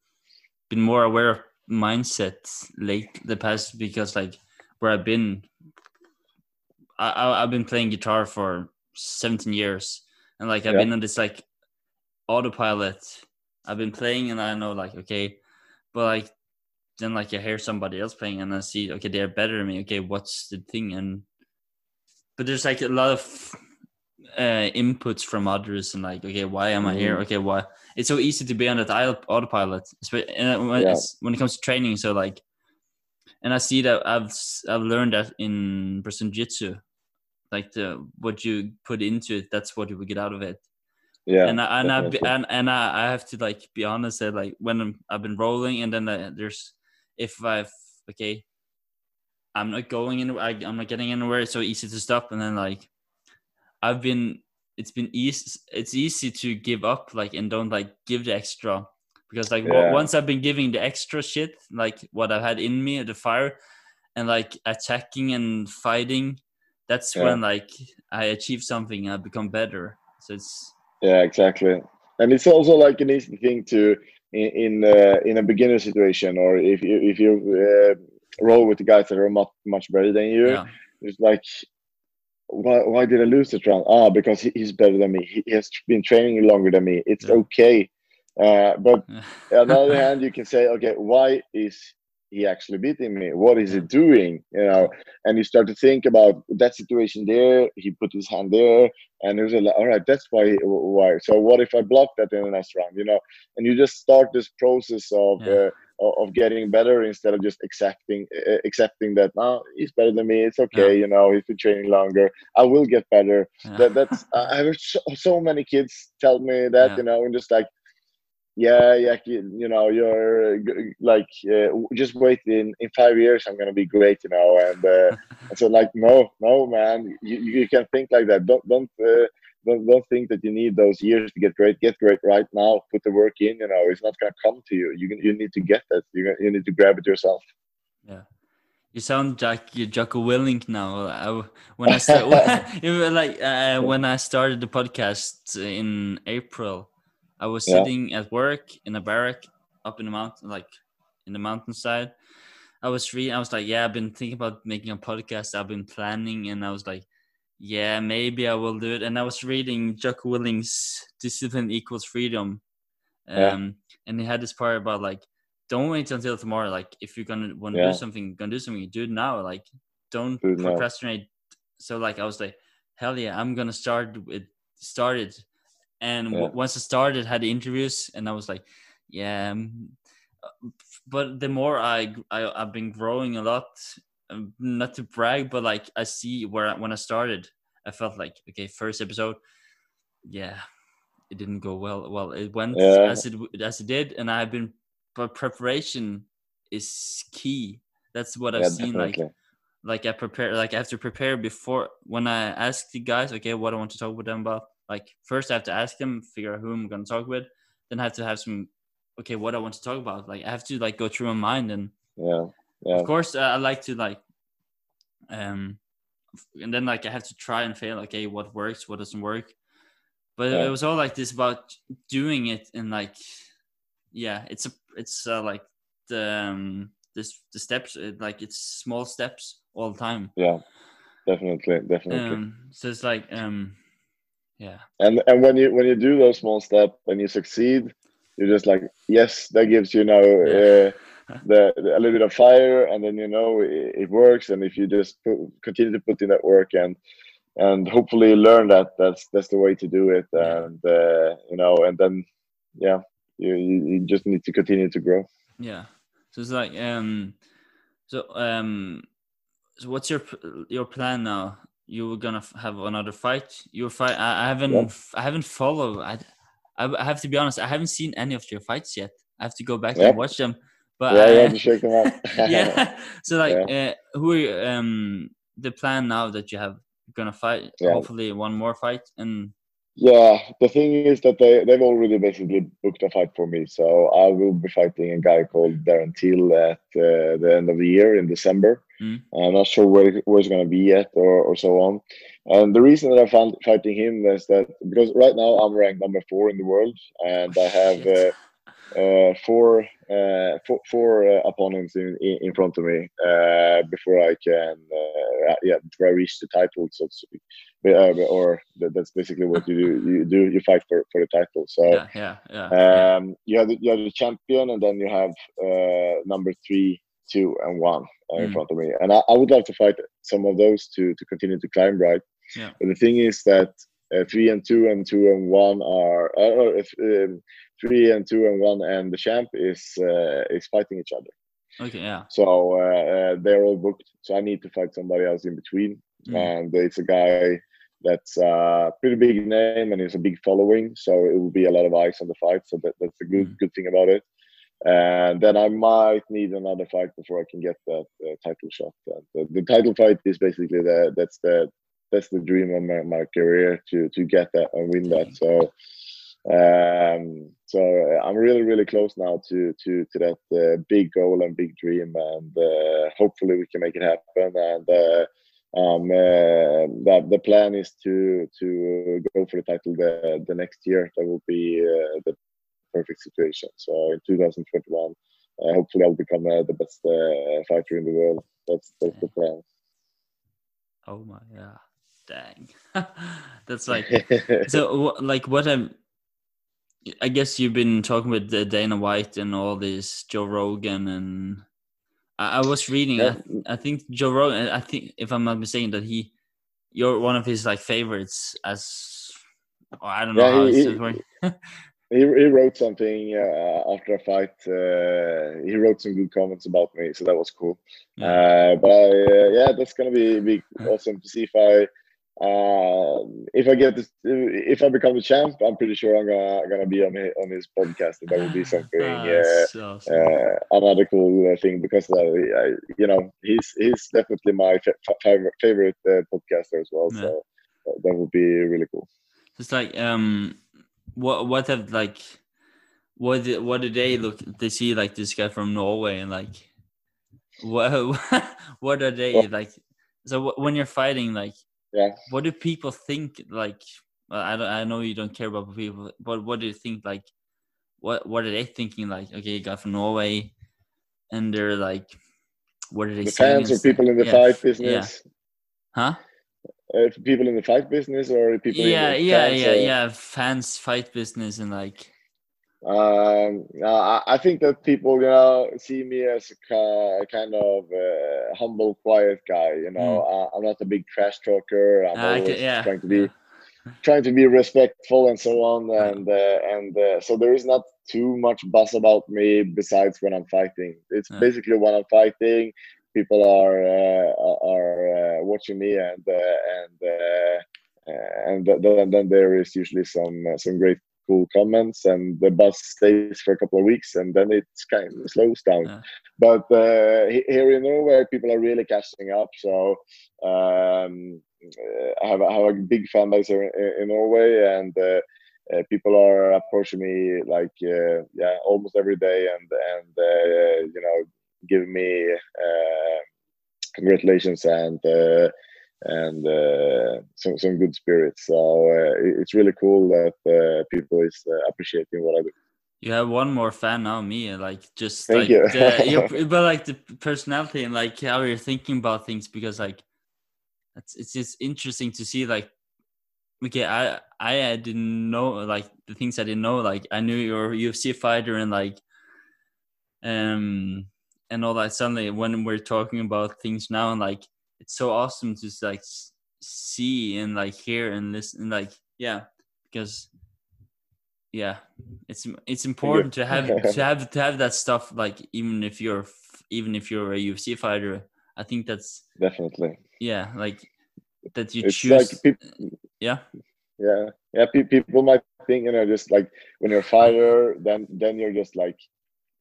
been more aware of mindsets late the past because like where I've been I, I have been playing guitar for 17 years. And like I've yeah. been on this like autopilot. I've been playing and I know like okay but like then like I hear somebody else playing and I see okay they're better than me. Okay what's the thing? And but there's like a lot of uh, inputs from others and like okay why am i here mm-hmm. okay why it's so easy to be on that autopilot and when, yeah. when it comes to training so like and i see that i've i've learned that in brazilian jiu-jitsu like the what you put into it that's what you will get out of it yeah and I, and I and, and I, I have to like be honest that like when I'm, I've been rolling and then uh, there's if I've okay I'm not going anywhere I, I'm not getting anywhere it's so easy to stop and then like I've been it's been easy it's easy to give up like and don't like give the extra because like yeah. once I've been giving the extra shit like what I've had in me the fire and like attacking and fighting that's yeah. when like I achieve something I become better so it's yeah exactly and it's also like an easy thing to in in, uh, in a beginner situation or if you if you uh, roll with the guys that are much much better than you yeah. it's like why, why did I lose the round? Ah, because he, he's better than me. He, has been training longer than me. It's yeah. okay. Uh, but on the other hand, you can say, okay, why is he actually beating me? What is he doing? You know, and you start to think about that situation there. He put his hand there, and it was like, all right, that's why. Why? So what if I block that in the next round? You know, and you just start this process of. Yeah. Uh, of getting better instead of just accepting accepting that now oh, he's better than me it's okay yeah. you know he's been training longer i will get better yeah. that that's i have so, so, many kids tell me that yeah. you know and just like yeah yeah you, you know you're like uh, just wait in in five years i'm gonna be great you know and uh, so like no no man you, you can think like that don't don't uh, don't, don't think that you need those years to get great. Get great right now. Put the work in. You know, it's not gonna come to you. You you need to get that. You you need to grab it yourself. Yeah. You sound like you're Jocko Willink now. I, when I start, like uh, when I started the podcast in April, I was sitting yeah. at work in a barrack up in the mountain, like in the mountainside. I was free. I was like, yeah, I've been thinking about making a podcast. I've been planning, and I was like, yeah, maybe I will do it. And I was reading Jocko Willink's Discipline Equals Freedom. Um, yeah. and he had this part about like, don't wait until tomorrow. Like, if you're gonna want to yeah. do something, gonna do something, do it now. Like, don't do procrastinate. Now. So like, I was like, hell yeah, I'm gonna start with started. And yeah. w- once I started, had the interviews, and I was like, yeah. Um, but the more I, I I've been growing a lot not to brag, but like I see where when I started, I felt like okay, first episode, yeah, it didn't go well. Well, it went yeah. as it as it did, and I've been, but preparation is key. That's what I've yeah, seen. Definitely. Like, like I prepare, like I have to prepare before when I ask the guys, okay, what I want to talk with them about. Like first, I have to ask them, figure out who I'm gonna talk with. Then I have to have some, okay, what I want to talk about. Like I have to like go through my mind and yeah yeah. Of course, uh, I like to like, um, and then like I have to try and fail. Okay, what works, what doesn't work. But yeah. it was all like this about doing it and like, yeah, it's a it's uh, like the um, this the steps uh, like it's small steps all the time. Yeah, definitely, definitely. Um, so it's like um, yeah. And and when you when you do those small steps and you succeed, you're just like yes, that gives you know. Yeah. Uh, the, the, a little bit of fire and then you know it, it works and if you just put, continue to put in that work and and hopefully learn that that's that's the way to do it and uh, you know and then yeah you, you just need to continue to grow yeah so it's like um so um so what's your your plan now you were gonna have another fight. You were fight. I, I haven't. Yeah. I haven't followed. I, I. I have to be honest. I haven't seen any of your fights yet. I have to go back Yeah. and watch them. But yeah, you have to check them out. yeah. So like, uh, who are you, um the plan now that you have gonna fight? Yeah. Hopefully, one more fight and Yeah, the thing is that they they've already basically booked a fight for me, so I will be fighting a guy called Darren Till at uh, the end of the year in December. Mm. I'm not sure where where it's gonna be yet or, or so on. And the reason that I found fighting him is that because right now I'm ranked number four in the world, and I have uh, uh, four uh, four, four uh, opponents in, in in front of me uh, before I can uh, yeah before I reach the title. So to speak. Uh, or that's basically what you do. You do you fight for, for the title. So yeah, yeah, yeah. yeah. um, you have the, you have the champion, and then you have uh, number three, two, and one uh, in Mm. front of me. And I, I would love to fight some of those to to continue to climb right. Yeah. But the thing is that uh, three and two and two and one are uh, or um, three and two and one and the champ is uh, is fighting each other. Okay, yeah. So uh, uh, they're all booked. So I need to fight somebody else in between Mm. and it's a guy that's a pretty big name and he's a big following so it will be a lot of eyes on the fight so that, that's a good Mm. good thing about it and then i might need another fight before i can get that uh, title shot and the, the title fight is basically the that's the that's the dream of my, my career to to get that and win that so um so uh, i'm really really close now to to to that uh, big goal and big dream and uh, hopefully we can make it happen and uh, um, uh, that the plan is to to go for the title the the next year. That will be uh, the perfect situation. So in 2021, uh, hopefully I'll become uh, the best uh, fighter in the world. That's that's the plan. Oh my, yeah. Dang. That's like so. Like what I'm. I guess you've been talking with Dana White and all this Joe Rogan and I, I was reading. Yeah. I, I think Joe Rogan. I think if I'm not mistaken, that he, you're one of his like favorites as. Or I don't know Yeah, how he- it's he- he, he wrote something uh, after a fight. Uh, he wrote some good comments about me, so that was cool. Yeah. Uh, but I, uh, yeah, that's gonna be, be awesome to see if I uh, if I get this, if I become a champ. I'm pretty sure I'm gonna gonna be on his, on his podcast, and that would be something. Ah, Uh, that's awesome. uh, another cool uh, thing because uh, I, you know he's he's definitely my fa- fa- favorite favorite uh, podcaster as well. Yeah. So that would be really cool. It's like um, what what have like, what did, what do they look? They see like this guy from Norway and like, what what are they Well- like? So when you're fighting, like, Yeah. what do people think? Like, I don't, I know you don't care about people, but what do you think? Like, what what are they thinking? Like, okay, you got from Norway, and they're like, what are they The saying? fans or people in the Yeah, fight business, Huh? uh, people in the fight business, or people Yeah, in the yeah, yeah, or- yeah. Fans fight business and like, Um, I, I think that people, you know, see me as a kind of uh, humble, quiet guy. You know, I, I'm not a big trash talker. I'm. I always yeah, trying to be trying to be respectful and so on. And uh, and uh, so there is not too much buzz about me besides when I'm fighting. It's Yeah. basically when I'm fighting, people are uh, are uh, watching me, and uh, and uh, uh, and then then there is usually some uh, some great cool comments, and the buzz stays for a couple of weeks, and then it's kind of slows down. Yeah. But uh, here in Norway, people are really catching up. So um, uh, I have, I have a big fan base here in, in Norway, and uh, uh, people are approaching me like uh, yeah, almost every day, and and uh, you know, giving me uh, congratulations and uh, and uh, some some good spirits. So uh, it's really cool that uh, people is uh, appreciating what I do. You have one more fan now, me. Like just like Thank you. the, your, but like the personality and like how you're thinking about things because like it's it's just interesting to see like okay I I didn't know like the things I didn't know like I knew you're a UFC fighter and like um and all that suddenly when we're talking about things now and like it's so awesome to like see and like hear and listen and like yeah because yeah it's it's important to have to have to have that stuff like even if you're even if you're a UFC fighter I think that's Definitely. yeah like that you it's choose. like peop- yeah, yeah, yeah. Pe- people might think you know just like when you're a fighter, then then you're just like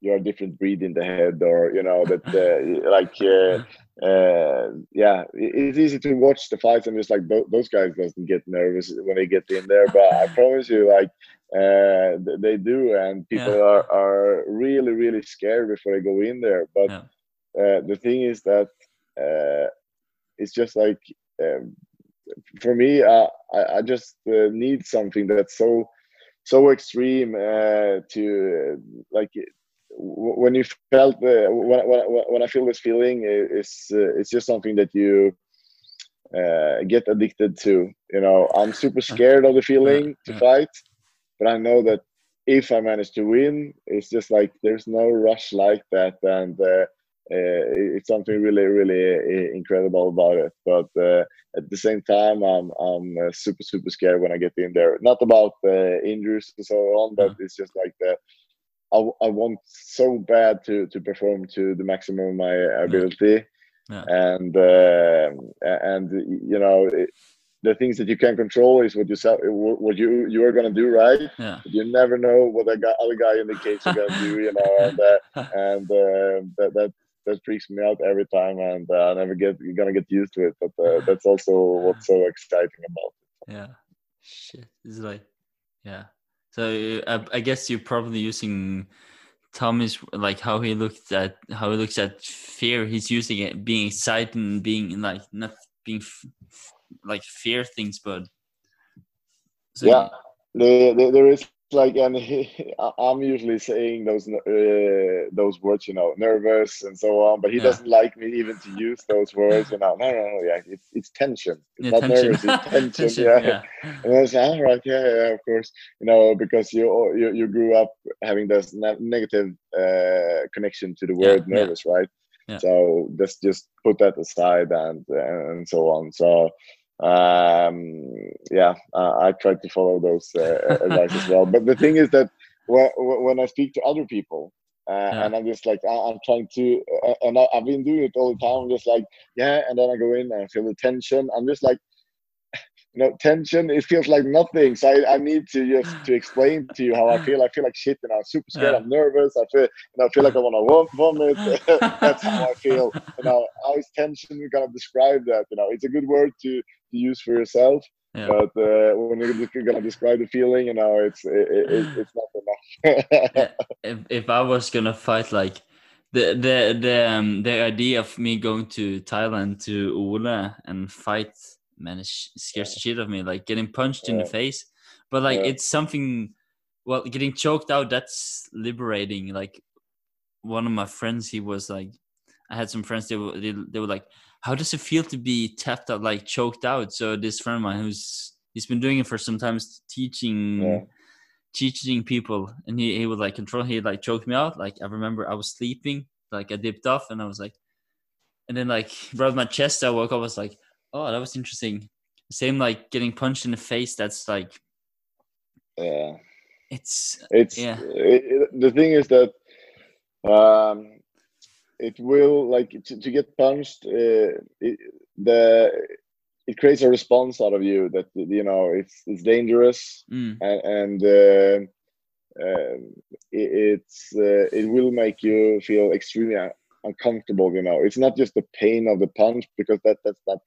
you're a different breed in the head, or you know that uh, like uh, uh, yeah, it's easy to watch the fights and just like those guys doesn't get nervous when they get in there, but I promise you, like uh, they do, and people Yeah. are are really really scared before they go in there. But Yeah. uh, the thing is that uh, it's just like um, for me, uh, I, I just uh, need something that's so so extreme uh, to uh, like when you felt the when, when, when I feel this feeling it's uh, it's just something that you uh, get addicted to you know? I'm super scared of the feeling to fight but I know that if I manage to win it's just like there's no rush like that and uh, uh, it's something really really uh, incredible about it. But uh, at the same time i'm i'm super super scared when i get in there. Not about injuries and so on but it's just like the I, I want so bad to to perform to the maximum of my ability Yeah. and um, a- and you know it, the things that you can control is what you sell, what you you are gonna do right yeah, you never know what the guy, other guy in the cage is gonna do you know and uh, and uh, that that that freaks me out every time, and uh, I never get gonna get used to it. But uh, that's also what's so exciting about it. yeah. Shit, it's like, yeah. So uh, I, guess you're probably using Tommy's like how he looks at how he looks at fear. He's using it being excited and being like not being like fear things, but so yeah, there, there is like, and he, I'm usually saying those uh, those words, you know, nervous and so on. But he Yeah. doesn't like me even to use those words. You know, no, no, no, yeah, it's it's tension. It's yeah, not tension. nervous. It's tension. Tension, yeah. yeah. And I like, all right, yeah, yeah, of course, you know, because you you, you grew up having this ne- negative uh, connection to the word nervous, right? Yeah. So just just put that aside and and so on. So um yeah uh, i try to follow those uh, advice as well. But the thing is that when, when i speak to other people uh, Yeah. and i'm just like I- i'm trying to uh, and I, i've been doing it all the time. I'm just like yeah and then i go in and I feel the tension. I'm just like you know tension it feels like nothing. So I, I need to just to explain to you how i feel. I feel like shit and i'm super scared. Yeah. i'm nervous. I feel you know, I feel like i want to vomit. That's how i feel. You know how is tension You gonna describe that? You know it's a good word to, to use for yourself Yeah. but uh, when you're gonna describe the feeling you know it's it, it, it's not enough Yeah, if if I was gonna fight like the the the um the idea of me going to Thailand to Ole and fight man it scares the shit of me like getting punched in the face but like Yeah. it's something well getting choked out that's liberating like one of my friends he was like I had some friends they were they, they were like how does it feel to be tapped out like choked out so this friend of mine who's he's been doing it for some sometimes teaching Yeah. teaching people and he, he would like control he like choked me out like i remember i was sleeping like i dipped off and i was like and then like rubbed my chest i woke up I was like oh that was interesting same like getting punched in the face that's like yeah it's it's Yeah. it, it- the thing is that um it will like to, to get punched uh, it, the it creates a response out of you that you know it's it's dangerous. Mm, and, and uh, um, it, it's uh, it will make you feel extremely uncomfortable you know. It's not just the pain of the punch because that that's not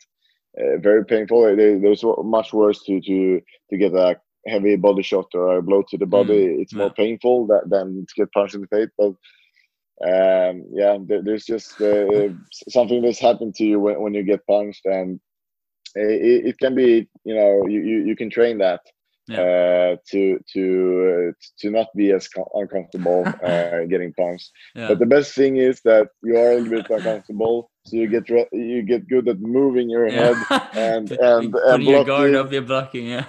uh, very painful. There's much worse to to to get a heavy body shot or a blow to the body. It's more painful that, than to get punched in the face. But um yeah there, there's just uh, something that's happened to you when, when you get punched and it, it can be you know you, you, you can train that uh, to to uh, to not be as uncomfortable uh, getting punched. yeah But the best thing is that you are a little bit uncomfortable, so you get re- you get good at moving your head. and- and- and putting your guard up you're blocking yeah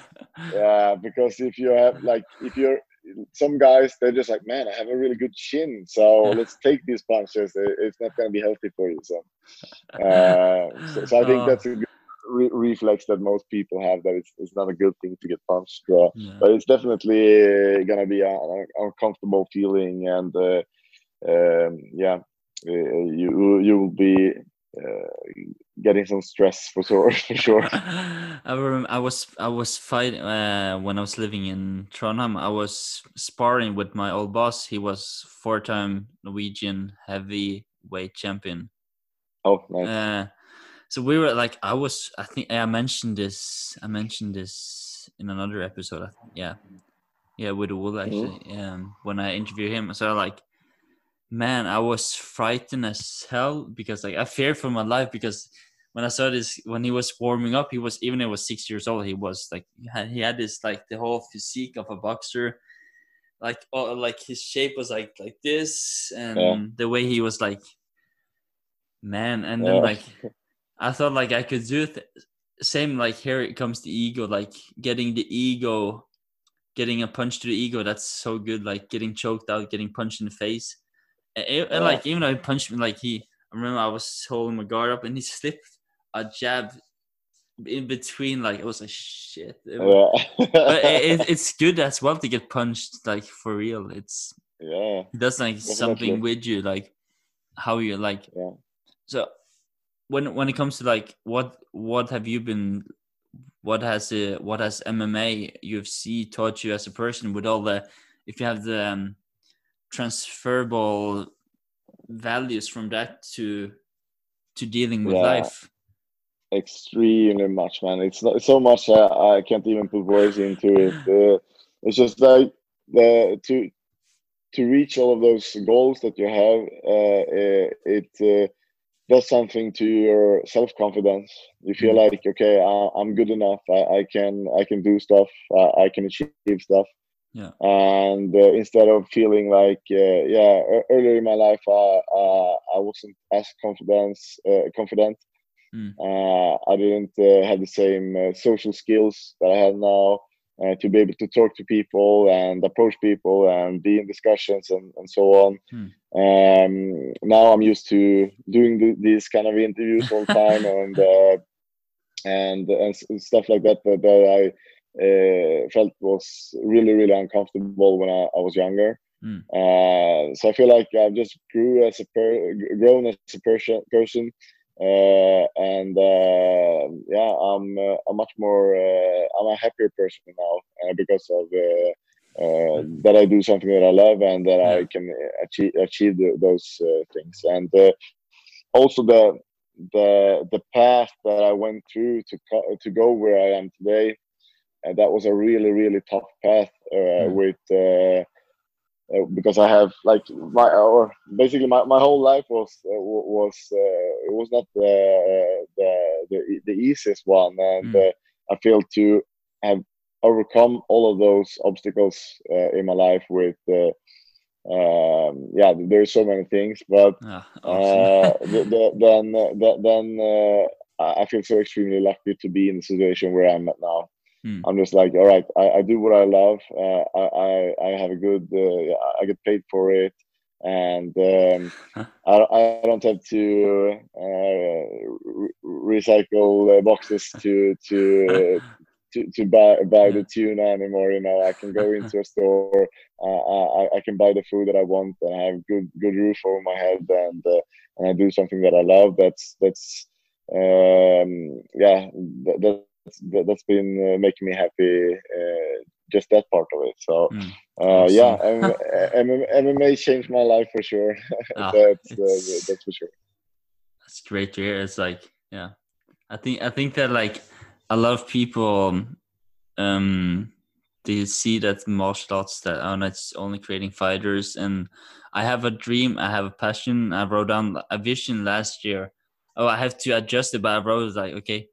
Yeah, because if you have like if you're some guys, they're just like, man, I have a really good chin, so let's take these punches. It's not going to be healthy for you. So, uh, so, so I think Oh. that's a good re- reflex that most people have that it's, it's not a good thing to get punched. Uh, yeah. but it's definitely uh, gonna be an uncomfortable feeling and uh, um, yeah you you will be uh, getting some stress for sure. For sure. I remember I was I was fighting uh, when I was living in Trondheim. I was sparring with my old boss. He was four-time Norwegian heavyweight champion. Oh, nice. Uh, so we were like, I was. I think I mentioned this. I mentioned this in another episode. I think, yeah, yeah, with Wool actually. Um, when I interviewed him, so like man, I was frightened as hell because like I feared for my life because when I saw this when he was warming up, he was even he was six years old, he was like he had, this like the whole physique of a boxer, like oh, like his shape was like like this, and Yeah. the way he was like, man, and then like I thought like I could do it. Same like here it comes the ego, like getting the ego, getting a punch to the ego. That's so good. Like getting choked out, getting punched in the face. And, and, Yeah. like even though he punched me, like he, I remember I was holding my guard up and he slipped a jab in between. Like it was like shit. It was- Yeah. but it, it, it's good as well to get punched like for real. It's yeah. it does like something with you, like how you like. Yeah. So when when it comes to like what what have you been what has uh, what has MMA UFC taught you as a person with all the if you have the um, transferable values from that to to dealing with Yeah. life. extremely much, man. It's not so much uh, I can't even put words into it. Uh, it's just like the to to reach all of those goals that you have. Uh, uh, it uh, does something to your self confidence. You feel Mm. like okay, I, I'm good enough. I, I can I can do stuff. I, I can achieve stuff. Yeah. And uh, instead of feeling like uh, yeah, earlier in my life, I uh, I wasn't as confidence uh, confident. Mm. Uh, I didn't uh, have the same uh, social skills that I have now uh, to be able to talk to people and approach people and be in discussions and, and so on. Hmm. Um, now I'm used to doing th- these kind of interviews all the time and uh, and and stuff like that that, that I uh, felt was really really uncomfortable when I, I was younger. Hmm. Uh, so I feel like I've just grew as a per- grown as a person person uh, and uh, yeah, I'm uh, a much more uh, I'm a happier person now uh, because of uh, uh, that I do something that I love and that I can achieve achieve the, those uh, things and uh, also the the the path that I went through to co- to go where I am today. And that was a really really tough path uh, Mm. with. Uh, uh, because I have like my or basically my, my whole life was uh, was uh, it was not the the the, the easiest one, and Mm. uh, I feel to have overcome all of those obstacles uh, in my life with. Uh, um, yeah, there's so many things, but Ah, uh, awesome. th- th- then uh, th- then uh, I I feel so extremely lucky to be in the situation where I'm at now. Hmm. I'm just like, all right, I, I do what I love. Uh, I, I I have a good, uh, I get paid for it, and um, I, I don't have to uh, re- recycle uh, boxes to to. Uh, to, to buy buy the tuna anymore. You know, I can go into a store. Uh, I I can buy the food that I want and I have good good roof over my head and uh, and I do something that I love. That's that's um, yeah. That, that's that, that's been uh, making me happy. Uh, just that part of it. So Mm. uh, yeah, Awesome. M- M- MMA changed my life for sure. Ah, that's uh, that's for sure. That's great to hear. It's like, yeah, I think I think that like a lot of people, um, they see that martial arts that oh, it's only creating fighters, and I have a dream, I have a passion. I wrote down a vision last year. Oh, I have to adjust it, but I wrote like, okay,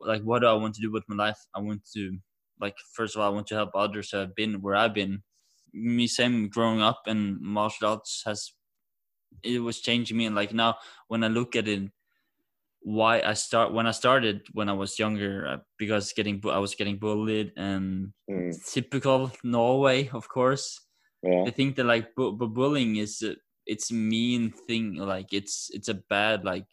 like what do I want to do with my life? I want to, like, first of all, I want to help others who have been where I've been. Me, same growing up, and martial arts has it was changing me. And like now when i look at it why i start when i started when i was younger uh, because getting i was getting bullied and Mm, typical norway of course. Yeah, i think that like bu- bu- bullying is a, it's a mean thing. Like it's it's a bad like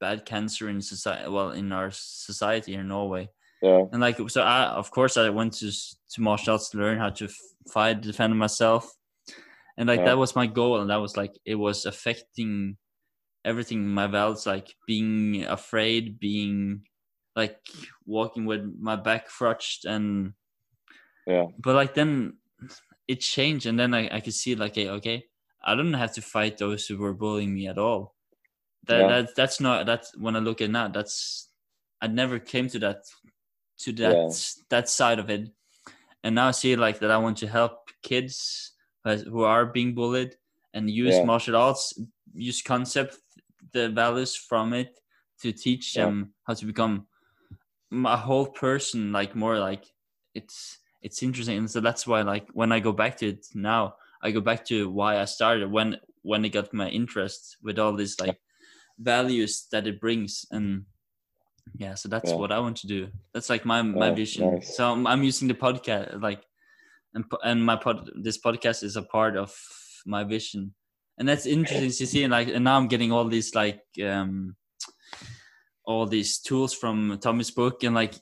bad cancer in society well in our society in norway. Yeah, and like so i of course i went to to martial arts to learn how to fight defend myself. And like Yeah. that was my goal and that was like it was affecting everything in my values like being afraid being like walking with my back crutched and yeah. But like then it changed and then i, I could see like okay, okay i don't have to fight those who were bullying me at all that, Yeah. that that's not that's when i look at that that's i never came to that to that Yeah. that side of it and now i see like that i want to help kids who- are being bullied and use Yeah. martial arts use concept the values from it to teach them how to become a whole person like more like it's it's interesting and so that's why like when i go back to it now i go back to why i started when when it got my interest with all this like values that it brings and yeah so that's Yeah. what i want to do that's like my my vision nice. so I'm, I'm using the podcast like and and my pod this podcast is a part of my vision and that's interesting to see and like and now i'm getting all these like um all these tools from tommy's book and like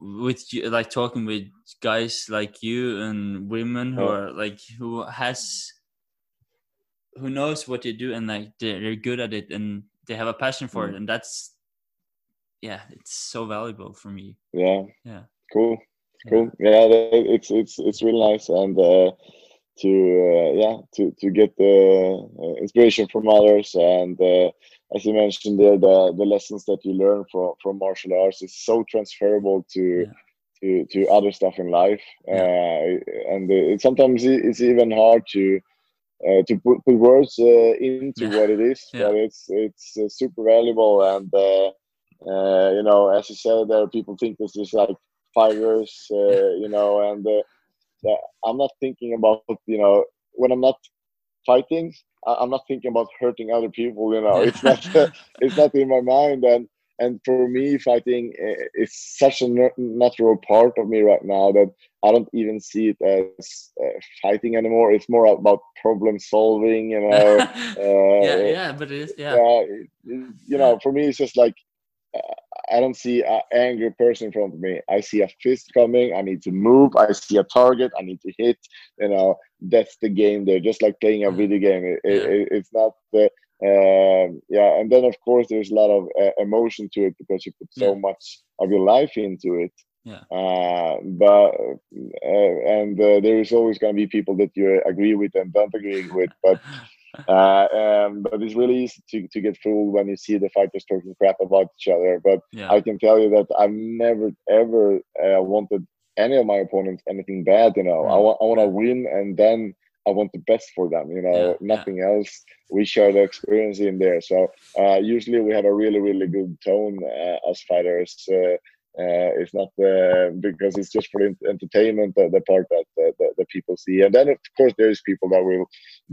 with you like talking with guys like you and women who Yeah. are like who has who knows what they do and like they're, good at it and they have a passion for it Mm. and that's yeah it's so valuable for me yeah Yeah. cool cool yeah it's it's it's really nice and uh to uh, yeah to to get the uh, inspiration from others and uh, as you mentioned there the the lessons that you learn from from martial arts is so transferable to Yeah. to to other stuff in life Yeah. uh, and it, sometimes it's even hard to uh, to put, put words uh, into Yeah. what it is Yeah. but it's it's uh, super valuable and uh, uh, you know as you said there people think this is like fighters uh, you know and uh, i'm not thinking about you know when i'm not fighting I- i'm not thinking about hurting other people you know it's not it's not in my mind and and for me fighting uh, is such a natural part of me right now that i don't even see it as uh, fighting anymore it's more about problem solving you know uh, yeah yeah but it is yeah it- you know, for me, it's just like uh, I don't see an angry person in front of me. I see a fist coming. I need to move. I see a target. I need to hit. You know, that's the game there. Just like playing a Mhm. video game. It, Yeah. it- it's not the um, yeah. And then of course there's a lot of uh, emotion to it because you put so Yeah. much of your life into it. Yeah. Uh, but uh, and uh, there is always going to be people that you agree with and don't agree with. But uh, um, but it's really easy to, to get fooled when you see the fighters talking crap about each other. But yeah I can tell you that I've never ever uh, wanted any of my opponents anything bad. You know, I Mm. want I want to win, and then I want the best for them. You know, Yeah, yeah. nothing else. We share the experience in there. So uh, usually we have a really really good tone uh, as fighters. Uh, uh, it's not uh, because it's just for entertainment the, the part that, that, that that people see, and then of course there's people that will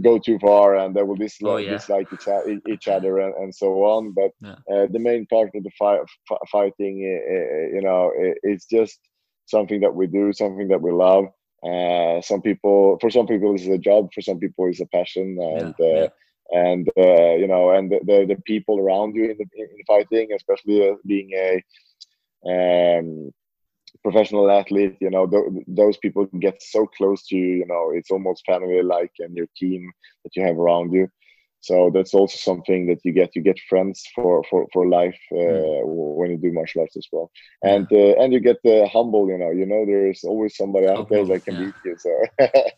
go too far and they will dislike, Oh, yeah. dislike each, each other and, and so on. But Yeah. uh, the main part of the fi- f- fighting, uh, uh, you know, it's just something that we do, something that we love. Uh, some people, for some people, this is a job. For some people, it's a passion, and yeah, uh, and uh, you know, and the, the the people around you in the in fighting, especially uh, being a um, professional athlete, you know, th- those people get so close to you. You know, it's almost family like, and your team that you have around you. So that's also something that you get. You get friends for for for life uh, when you do martial arts as well, and uh, and you get the humble. You know, you know, there is always somebody out there that can yeah. beat you. So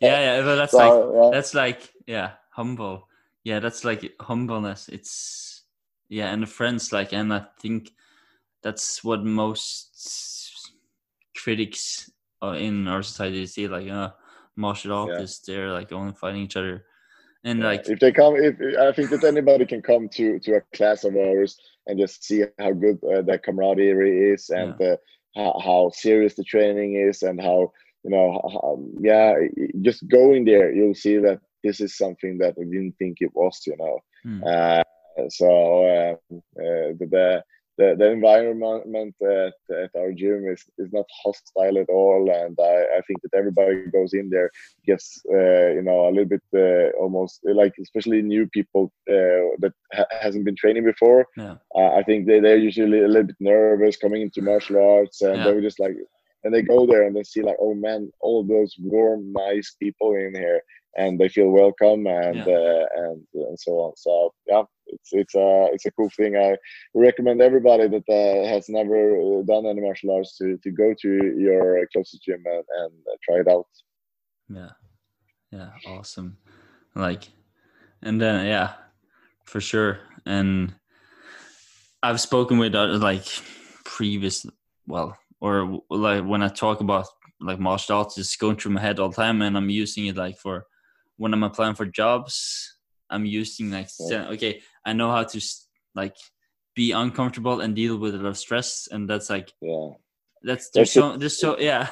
yeah yeah but that's So, like yeah. that's like yeah humble yeah that's like humbleness it's yeah and the friends like and i think that's what most critics uh, in our society see like uh martial artists they're like only fighting each other and Yeah, like if they come, if I think that anybody can come to to a class of ours and just see how good uh, the camaraderie is and uh, how, how serious the training is and how you know, how, yeah, just going there, you'll see that this is something that I didn't think it was, you know. Hmm. Uh, so uh, uh, the, the the the environment at, at our gym is, is not hostile at all, and I, I think that everybody goes in there gets uh, you know a little bit uh, almost like especially new people uh, that ha- hasn't been training before. Yeah. Uh, I think they they're usually a little bit nervous coming into martial arts, and Yeah. they were just like and they go there and they see like oh man all those warm nice people in here and they feel welcome and Yeah. uh, and and so on so yeah it's it's a it's a cool thing i recommend everybody that uh, has never uh, done any martial arts to to go to your closest gym and, and uh, try it out Yeah. Yeah. Awesome. Like, and then, yeah, for sure. And I've spoken with uh, like previous, well, or like when I talk about like martial arts, it's going through my head all the time. And I'm using it like for when I'm applying for jobs, I'm using like, okay, I know how to like be uncomfortable and deal with a lot of stress. And that's like, yeah that's, there's so, there's so, yeah.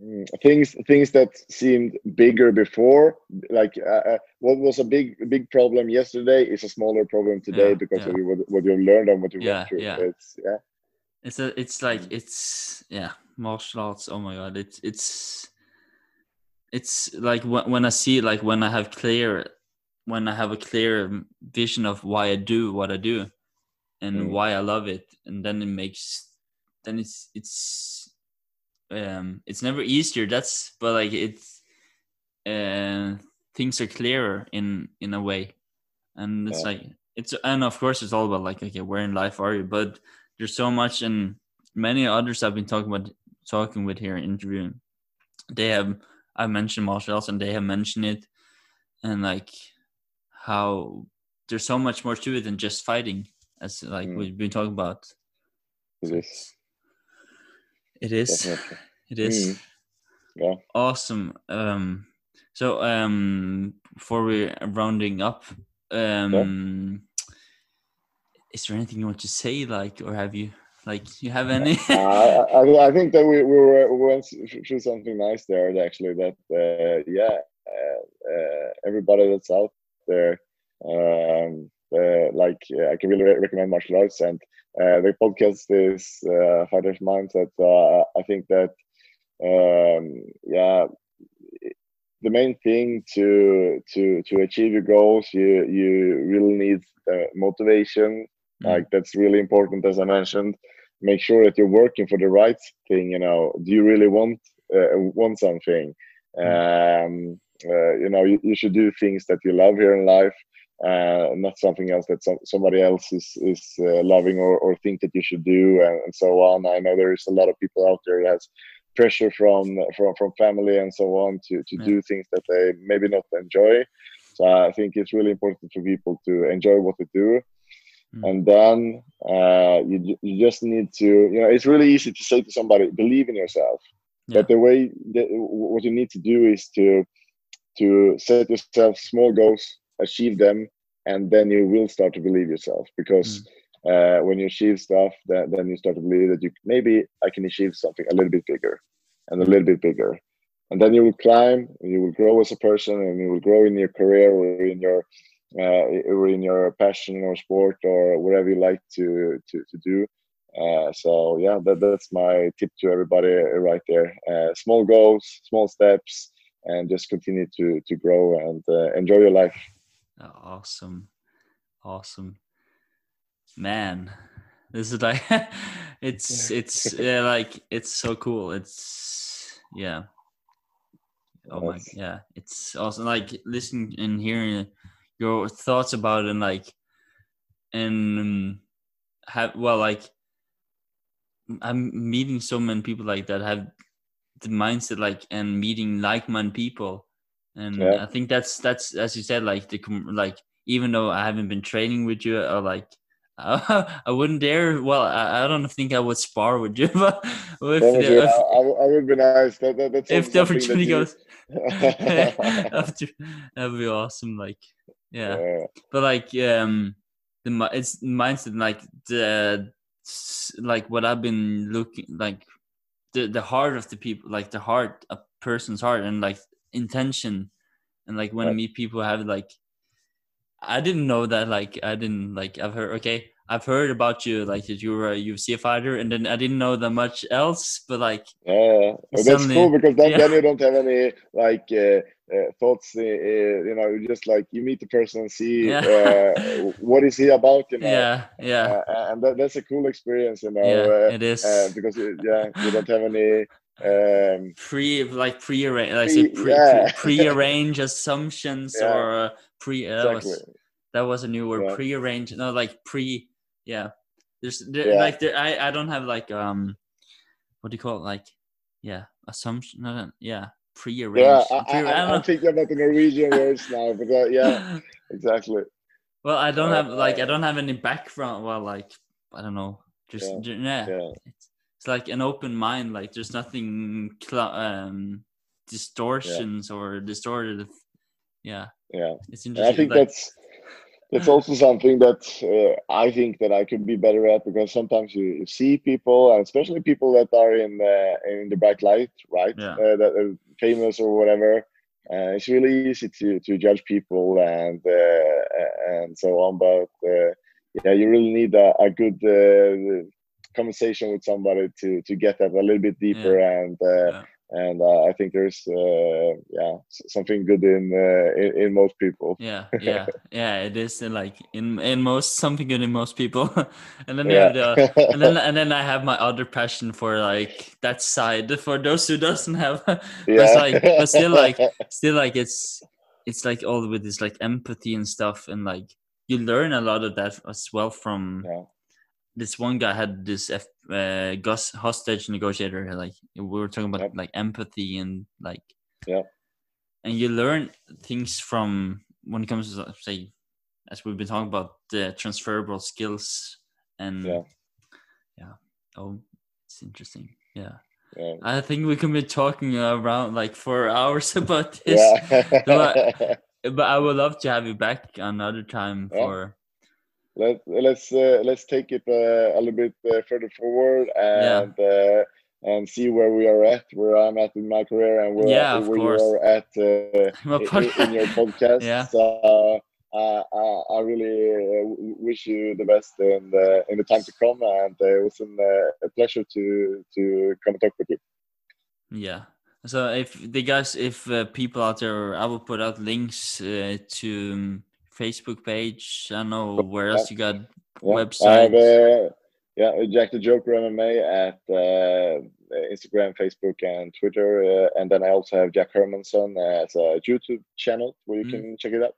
Mm, things things that seemed bigger before like uh, uh, what was a big big problem yesterday is a smaller problem today Yeah, because yeah. of what, what you learned and what you Yeah, went through yeah. it's yeah It's a, it's like Mm. it's yeah, martial arts. Oh my god, it's it's it's like when when I see like when I have clear when I have a clear vision of why I do what I do and Mm. why I love it, and then it makes then it's it's um it's never easier. That's but like it's uh things are clearer in in a way, and it's Yeah. like it's and of course it's all about like okay where in life are you, but there's so much and many others I've been talking about talking with here interviewing. They have I mentioned martial arts and they have mentioned it and like how there's so much more to it than just fighting as like Mm. we've been talking about. It is. It is. Definitely. It is. Mm. yeah. Awesome. Um so um before we're rounding up um is there anything you want to say like or have you like you have any uh, I, I- think that we, we were we went through something nice there actually that uh, yeah uh, uh, everybody that's out there um, uh, like uh, I can really re- recommend martial arts and uh, the podcast is uh, fighters mindset uh, I think that um, yeah the main thing to to to achieve your goals you you really need uh, motivation. Like that's really important as i mentioned. Make sure that you're working for the right thing you know. Do you really want uh, want something? Um uh, you know you, you should do things that you love here in life uh, not something else that some, somebody else is is uh, loving or, or think that you should do and, and so on. I know there's a lot of people out there that has pressure from from from family and so on to to Yeah. do things that they maybe not enjoy. So i think it's really important for people to enjoy what they do Mm. and then uh, you, you just need to you know it's really easy to say to somebody believe in yourself Yeah. but the way that, what you need to do is to to set yourself small goals achieve them and then you will start to believe yourself because uh, when you achieve stuff then, then you start to believe that you maybe i can achieve something a little bit bigger and a little bit bigger and then you will climb and you will grow as a person and you will grow in your career or in your or in your passion or sport or whatever you like to to, to do. Uh, so yeah that, that's my tip to everybody right there. Uh, small goals small steps and just continue to to grow and uh, enjoy your life. Oh, awesome. Awesome. Man this is like it's it's yeah like it's so cool. It's yeah. Oh my yeah it's awesome. Like listening and hearing your thoughts about it and like and um, have well like i'm meeting so many people like that have the mindset like and meeting like-minded people and Yeah. i think that's that's as you said like the com- like even though i haven't been training with you or like I wouldn't dare. Well, I, I don't think I would spar with you, but if, That the, yeah, if, I, I would be nice that, that, if the that opportunity you- goes, that'd be awesome. Like, yeah, Yeah. but like, um, the it's mindset like the like what I've been looking like the the heart of the people, like the heart, a person's heart, and like intention, and like when I meet people, have like I didn't know that. Like I didn't like I've heard okay. I've heard about you like that you were a UFC fighter, and then I didn't know that much else. But like Yeah, that's Suddenly- cool because then, yeah. then you don't have any like uh, uh, thoughts. Uh, uh, you know, you just like you meet the person and see Yeah. uh, what is he about. You know, yeah, yeah, uh, and that, that's a cool experience. You know, yeah. uh, It is. uh, because yeah, you don't have any Um, pre like pre-arrange like Pre- pre, yeah. pre, arrange assumptions or uh, pre that exactly. was that was a new word Yeah. pre-arrange no like pre yeah there's there, Yeah. like there, I I don't have like um what do you call it like yeah assumption no, no, yeah pre-arrange Yeah, I, pre- I, I don't I. I'm thinking about the Norwegian words now, but uh, yeah, exactly. well I don't have like I Uh, don't have any background well like I don't know just Yeah. yeah, Yeah, It's, it's like an open mind like there's nothing cl- um distortions or distorted yeah yeah. it's And interesting I think like, that's that's also something that uh, I think that I could be better at because sometimes you, you see people, and especially people that are in uh, in the bright light, right? Yeah. Uh, that are famous or whatever. Uh, it's really easy to, to judge people and uh, and so on, but uh, yeah, you really need a, a good uh, conversation with somebody to to get that a little bit deeper and uh, Yeah. And uh, I think there's uh, yeah something good in, uh, in in most people. yeah yeah yeah it is uh, like in in most something good in most people and then you have the and then and then i have my other passion for like that side for those who doesn't have but it's like but still like still like it's it's like all with this like empathy and stuff and like you learn a lot of that as well from Yeah. This one guy had this F, uh Gus hostage negotiator like we were talking about Yep. like empathy and like Yeah. and you learn things from when it comes to say as we've been talking about the transferable skills and Yeah. yeah oh it's interesting yeah yeah. i think we can be talking around like for hours about this yeah. but- but i would love to have you back another time Yeah. for Let, let's uh, let's take it uh, a little bit uh, further forward and uh, and see where we are at, where I'm at in my career, and where, Yeah, where course. you are at uh, pod- i- in your podcast. Yeah. So uh, I, I really uh, wish you the best in the in the time to come, and uh, it was an, uh, a pleasure to to come and talk with you. Yeah. So if the guys, if uh, people out there, I will put out links uh, to um, Facebook page. I don't know where else you got Yeah. I websites. have, uh, yeah, Jack the Joker MMA at uh, Instagram, Facebook, and Twitter, uh, and then I also have Jack Hermansson as a YouTube channel where you Mm. can check it out.